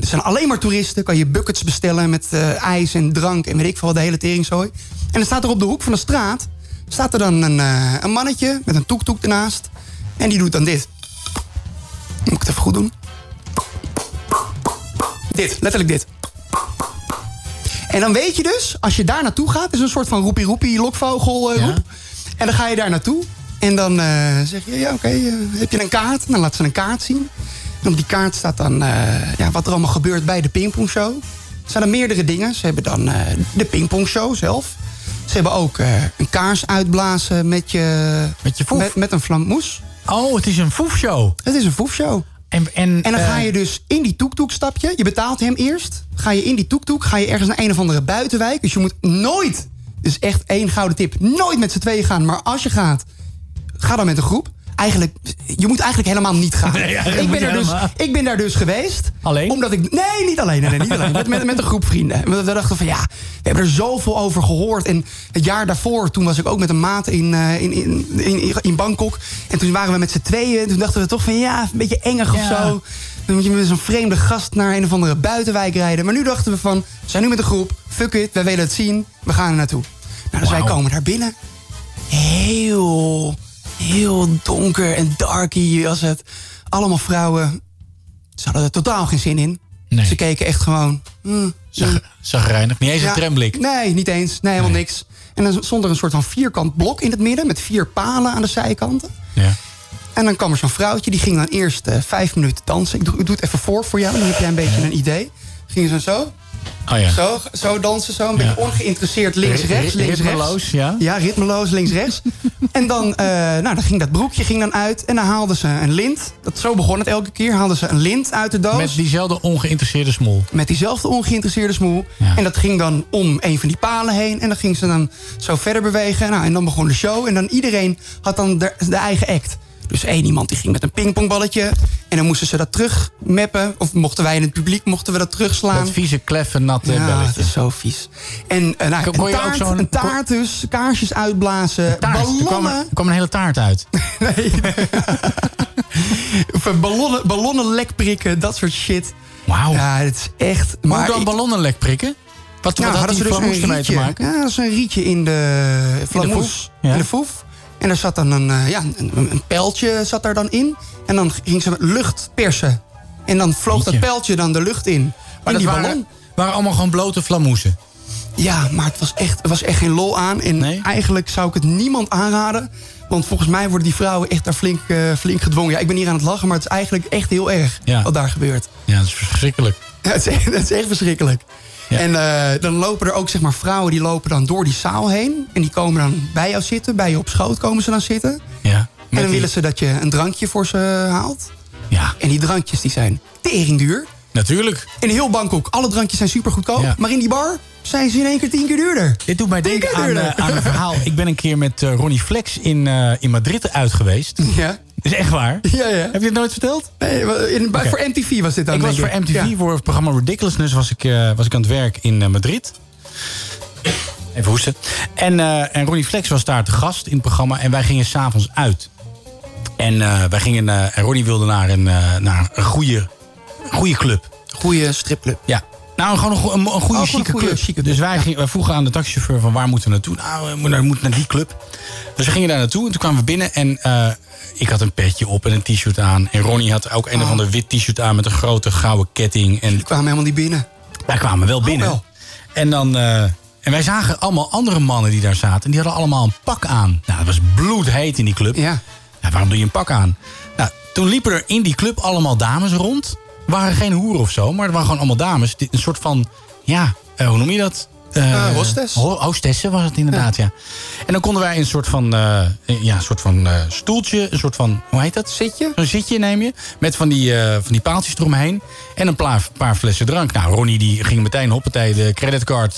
Er zijn alleen maar toeristen. Kan je buckets bestellen met eh, ijs en drank en weet ik veel de hele teringzooi. En dan staat er op de hoek van de straat... staat er dan een, een mannetje met een toektoek ernaast. En die doet dan dit. Moet ik het even goed doen? Dit, letterlijk dit. En dan weet je dus, als je daar naartoe gaat... is een soort van roepie-roepie lokvogel eh, roep. En dan ga je daar naartoe. En dan eh, zeg je, ja oké, eh, heb je een kaart? Dan laat ze een kaart zien. En op die kaart staat dan ja, wat er allemaal gebeurt bij de pingpongshow. Er zijn er meerdere dingen. Ze hebben dan de pingpongshow zelf. Ze hebben ook een kaars uitblazen met je... Met je foef? Met, met een flammoes. Oh, het is een foefshow. Het is een foefshow. En, en, En dan eh, ga je dus in die toektoek stap je. Je betaalt hem eerst. Ga je in die toektoek, ga je ergens naar een of andere buitenwijk. Dus je moet nooit, dus echt één gouden tip, nooit met z'n tweeën gaan. Maar als je gaat, ga dan met een groep. Eigenlijk, je moet eigenlijk helemaal niet gaan. Nee, ik, ben er dus, ik ben daar dus geweest. Alleen? Omdat ik, nee, niet alleen. Nee, nee, niet alleen. Met, met, met een groep vrienden. Want we dachten van ja, we hebben er zoveel over gehoord. En het jaar daarvoor, toen was ik ook met een maat in, eh, in, in, in, in Bangkok. En toen waren we met z'n tweeën. Toen dachten we toch van ja, een beetje engig of zo. Dan moet je met zo'n vreemde gast naar een of andere buitenwijk rijden. Maar nu dachten we van, we zijn nu met een groep. Fuck it, wij willen het zien. We gaan er naartoe. Nou, dus wij komen daar binnen. Heel, heel donker en darky was het. Allemaal vrouwen. Ze hadden er totaal geen zin in. Nee. Ze keken echt gewoon... hmm, Zag, zagrijnig. Niet eens ja, een tramblik. Nee, niet eens. Nee, helemaal niks. En dan stond er een soort van vierkant blok in het midden... met vier palen aan de zijkanten. Ja. En dan kwam er zo'n vrouwtje, die ging dan eerst eh, vijf minuten dansen. Ik doe, ik doe het even voor voor jou, dan heb jij een beetje een idee. Gingen ze zo, Oh ja. zo, zo dansen, zo. Een beetje ongeïnteresseerd links, Ri- rechts, ri- links, ritmeloos, rechts. ja. Ja, ritmeloos, links, rechts. [LAUGHS] en dan, eh, nou, dan ging dat broekje ging dan uit. En dan haalden ze een lint. Dat, zo begon het elke keer. Haalden ze een lint uit de doos. Met diezelfde ongeïnteresseerde smol. Met diezelfde ongeïnteresseerde smoel. En dat ging dan om een van die palen heen. En dan ging ze dan zo verder bewegen. Nou, en dan begon de show. En dan iedereen had dan de, de eigen act. Dus één iemand die ging met een pingpongballetje. En dan moesten ze dat terugmappen. Of mochten wij in het publiek mochten we dat terugslaan. Dat vieze, kleffe, natte ja, belletje. dat is zo vies. En nou, Kon- een, kon je ook taart, zo'n- een taart dus, kaarsjes uitblazen, Taart, er kwam, ballonnen. er kwam een hele taart uit. [LAUGHS] [LAUGHS] Of, eh, ballonnen, ballonnen lek prikken, dat soort shit. Wauw. Ja, het is echt... Maar dan ik- ballonnen lek prikken? Wat, Nou, wat had hadden ze dus een ermee te rietje. maken? Ja, dat is een rietje in de ja. In de foef. En daar zat dan een, eh, ja, een, een pijltje zat daar dan in. En dan ging ze met lucht persen. En dan vloog dat pijltje dan de lucht in. Maar in die waren, ballon. waren allemaal gewoon blote flamoesen. Ja, maar het was echt, er was echt geen lol aan. En eigenlijk zou ik het niemand aanraden. Want volgens mij worden die vrouwen echt daar flink, eh, flink gedwongen. Ja, ik ben hier aan het lachen, maar het is eigenlijk echt heel erg Ja. wat daar gebeurt. Ja, dat is verschrikkelijk. Ja, het, is echt, het is echt verschrikkelijk. En eh, dan lopen er ook zeg maar, vrouwen die lopen dan door die zaal heen. En die komen dan bij jou zitten, bij je op schoot komen ze dan zitten. Ja. En dan die- willen ze dat je een drankje voor ze haalt. Ja. En die drankjes die zijn teringduur. Natuurlijk. In heel Bangkok, alle drankjes zijn super goedkoop. Ja. Maar in die bar zijn ze in één keer tien keer duurder. Dit doet mij denken aan, eh, aan een verhaal. Ik ben een keer met eh, Ronnie Flex in, in Madrid uit geweest. Ja. Is echt waar. [LAUGHS] Ja, ja. Heb je het nooit verteld? Nee, in, Oké. voor MTV was dit dan, ik was voor MTV, Ja. voor het programma Ridiculousness, was ik, eh, was ik aan het werk in eh, Madrid. Even hoesten. En, eh, en Ronnie Flex was daar te gast in het programma. En wij gingen s'avonds uit. En wij gingen, en Ronnie wilde naar een, naar een goede, goede club. Goede stripclub. Ja. Nou, gewoon een, go- een, een goede Oh, chique goede club. chique dus wij, gingen, wij vroegen aan de taxichauffeur van waar moeten we naartoe? Nou, we moeten naar, die club. Dus we gingen daar naartoe en toen kwamen we binnen en eh, ik had een petje op en een t-shirt aan. En Ronnie had ook een of ander wit t-shirt aan met een grote gouden ketting. En Die kwamen helemaal niet binnen. wij kwamen wel binnen. wel. En, dan, eh, en wij zagen allemaal andere mannen die daar zaten. En die hadden allemaal een pak aan. Nou, het was bloedheet in die club. Ja. waarom doe je een pak aan? Nou, toen liepen er in die club allemaal dames rond. Waren geen hoeren of zo, maar er waren gewoon allemaal dames. Een soort van, ja, eh, hoe noem je dat? Eh, hostess. ho- hostessen was het inderdaad, ja. En dan konden wij een soort van, eh, ja, een soort van stoeltje, een soort van, hoe heet dat? Zitje? Zo'n zitje neem je, met van die, van die paaltjes eromheen. En een paar, paar flessen drank. Nou, Ronnie die ging meteen hoppatee de creditcard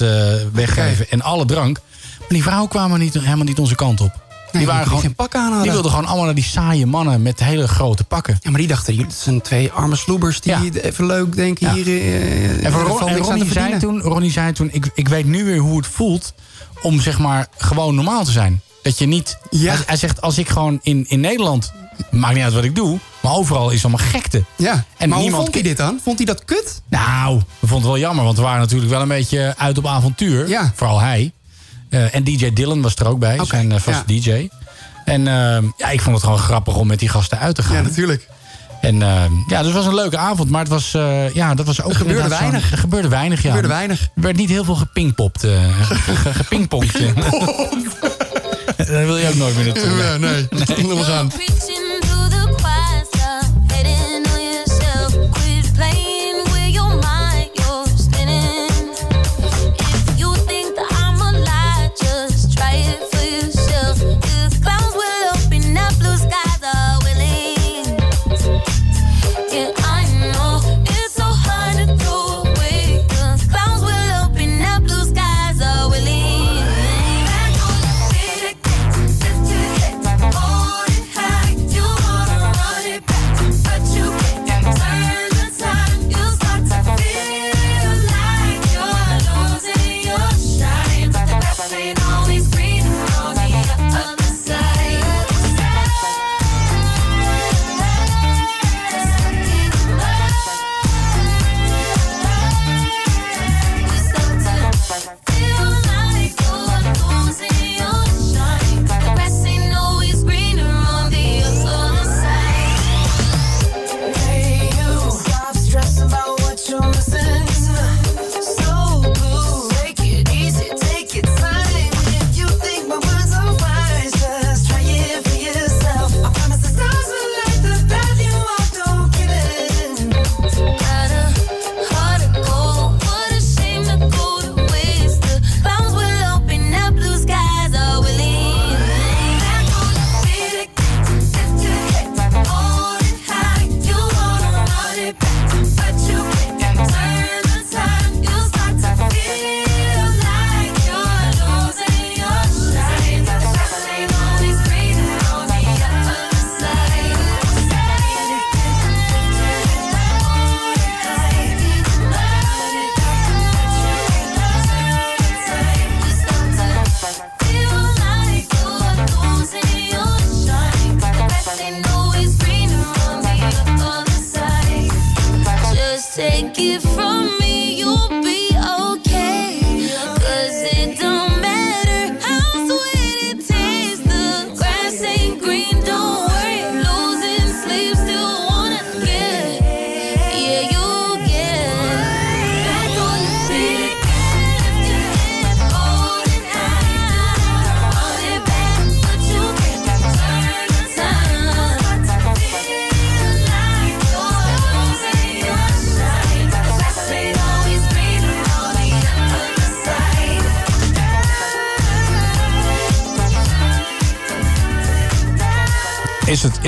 weggeven en alle drank. Maar die vrouwen kwamen niet, helemaal niet onze kant op. Die waren gewoon, geen pak aan hadden. Die wilden gewoon allemaal naar die saaie mannen met hele grote pakken. Ja, maar die dachten, jullie zijn twee arme sloebers die even leuk denken Ja. hier. eh, En, voor er Ron- en Ronnie, zei toen, Ronnie zei toen, ik, ik weet nu weer hoe het voelt om zeg maar gewoon normaal te zijn. Dat je niet, hij, hij zegt als ik gewoon in, in Nederland, maakt niet uit wat ik doe, maar overal is allemaal gekte. Ja, En maar niemand vond hij dit dan? Vond hij dat kut? Nou, we vonden het wel jammer, want we waren natuurlijk wel een beetje uit op avontuur. Ja. Vooral hij. Eh, en DJ Dylan was er ook bij, zijn eh, vaste DJ. En eh, ja, ik vond het gewoon grappig om met die gasten uit te gaan. Ja, natuurlijk. En eh, ja, dus het was een leuke avond, maar het was, eh, ja, dat was ook Er gebeurde weinig. Er gebeurde weinig, ja. Er gebeurde weinig. Er werd niet heel veel gepingpopt. eh, [LAUGHS] ge- ge- gepingpongd. [LAUGHS] Daar wil je ook nooit meer naartoe. Ja, nee. Laten we gaan.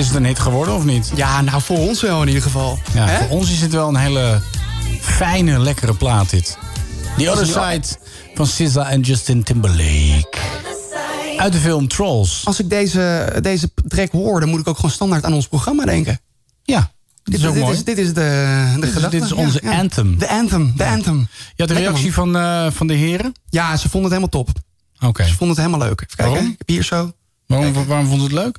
Is het, een hit geworden of niet? Ja, nou voor ons wel in ieder geval. Ja, voor ons is het wel een hele fijne, lekkere plaat dit. The Other Side van SZA en Justin Timberlake. Uit de film Trolls. Als ik deze, deze track hoor, dan moet ik ook gewoon standaard aan ons programma denken. Ja, dit is ook dit mooi. Is, dit is de, de Dit is- dit is onze Ja, ja. anthem. De anthem, de anthem. Je had de Lekker, reactie van, eh, van de heren? Ja, ze vonden het helemaal top. Oké. Ze vonden het helemaal leuk. Even kijken, Waarom? ik heb hier zo. Waarom, waarom vond je het leuk?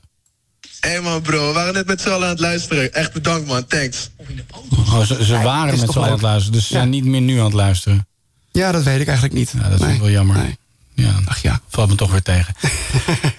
Hé hey man bro, we waren net met z'n allen aan het luisteren. Echt bedankt man, thanks. Oh, ze ze waren met z'n allen aan het luisteren, dus ze Ja. zijn niet meer nu aan het luisteren. Ja, dat weet ik eigenlijk niet. Ja, dat is Nee. wel jammer. Nee. Ja, Ach ja. valt me toch weer tegen. [LAUGHS]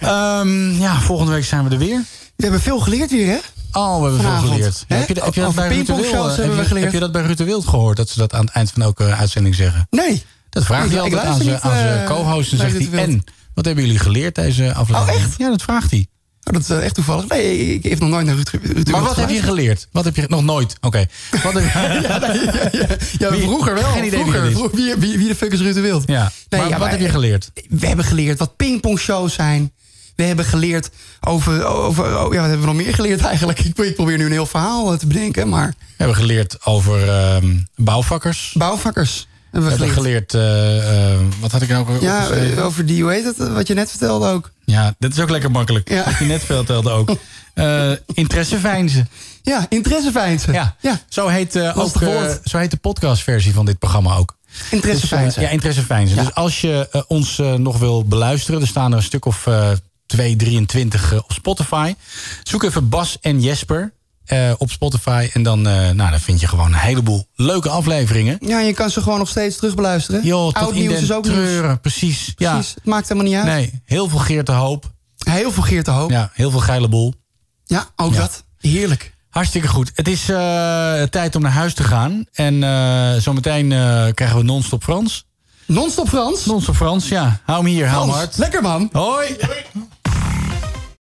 Ehm, ja, volgende week zijn we er weer. We hebben veel geleerd weer, hè? Oh, we hebben Vanavond. veel geleerd. Heb, je, heb je dat bij Ruud pingpongshows Wild, hebben heb we je- geleerd. Heb je dat bij Ruud de Wild gehoord? Dat ze dat aan het eind van elke uitzending zeggen? Nee. Dat vraagt Ik- hij altijd aan zijn eh, co-host. En zegt hij, en, wat hebben jullie geleerd deze aflevering? Oh, echt? Ja, dat vraagt hij. Oh, dat is eh, echt toevallig. Nee, ik, heb nog nooit naar Ruud, Ruud de Maar wat heb je geleerd? Wat heb je nog nooit? Oké. [LAUGHS] Ja, nee, ja, ja. Ja, Wie- vroeger wel. Geen idee wie vroeger. wie, wie, wie de fuck is Ruud de Wild? Ja. Nee, maar wat maar- heb je geleerd? We hebben geleerd wat pingpongshows zijn. We hebben geleerd over... over oh, ja, wat hebben we nog meer geleerd eigenlijk? Ik, ik probeer nu een heel verhaal eh, te bedenken, maar... We hebben geleerd over ehm, bouwvakkers. Bouwvakkers hebben We geleerd. geleerd... eh, eh, wat had ik nou ook Ja, over die, hoe heet het, wat je net vertelde ook. Ja, dat is ook lekker makkelijk. Ja. Wat je net vertelde ook. [LAUGHS] Eh interesseveinzen. Ja, interesseveinzen. Ja. ja. Zo heet, ook, zo heet de podcastversie van dit programma ook. Interesseveinzen. Dus, ja, interesseveinzen. Ja. Dus als je ons nog wil beluisteren... er staan er een stuk of eh 2, 23 eh, op Spotify. Zoek even Bas en Jesper eh, op Spotify. En dan, eh, nou, dan vind je gewoon een heleboel leuke afleveringen. Ja, je kan ze gewoon nog steeds terugbeluisteren. Tot Oud in nieuws is ook treuren. nieuws. Precies. Ja. Precies, het maakt helemaal niet uit. Nee, heel veel Geert de Hoop. Heel veel Geert de Hoop. Ja, heel veel geile boel. ook Ja. dat. Heerlijk. Hartstikke goed. Het is eh, tijd om naar huis te gaan. En eh, zometeen eh, krijgen we non-stop Frans. Non-stop Frans. Non-stop Frans, ja. Hou hem hier, hou hem Frans, hard. Lekker man. Hoi.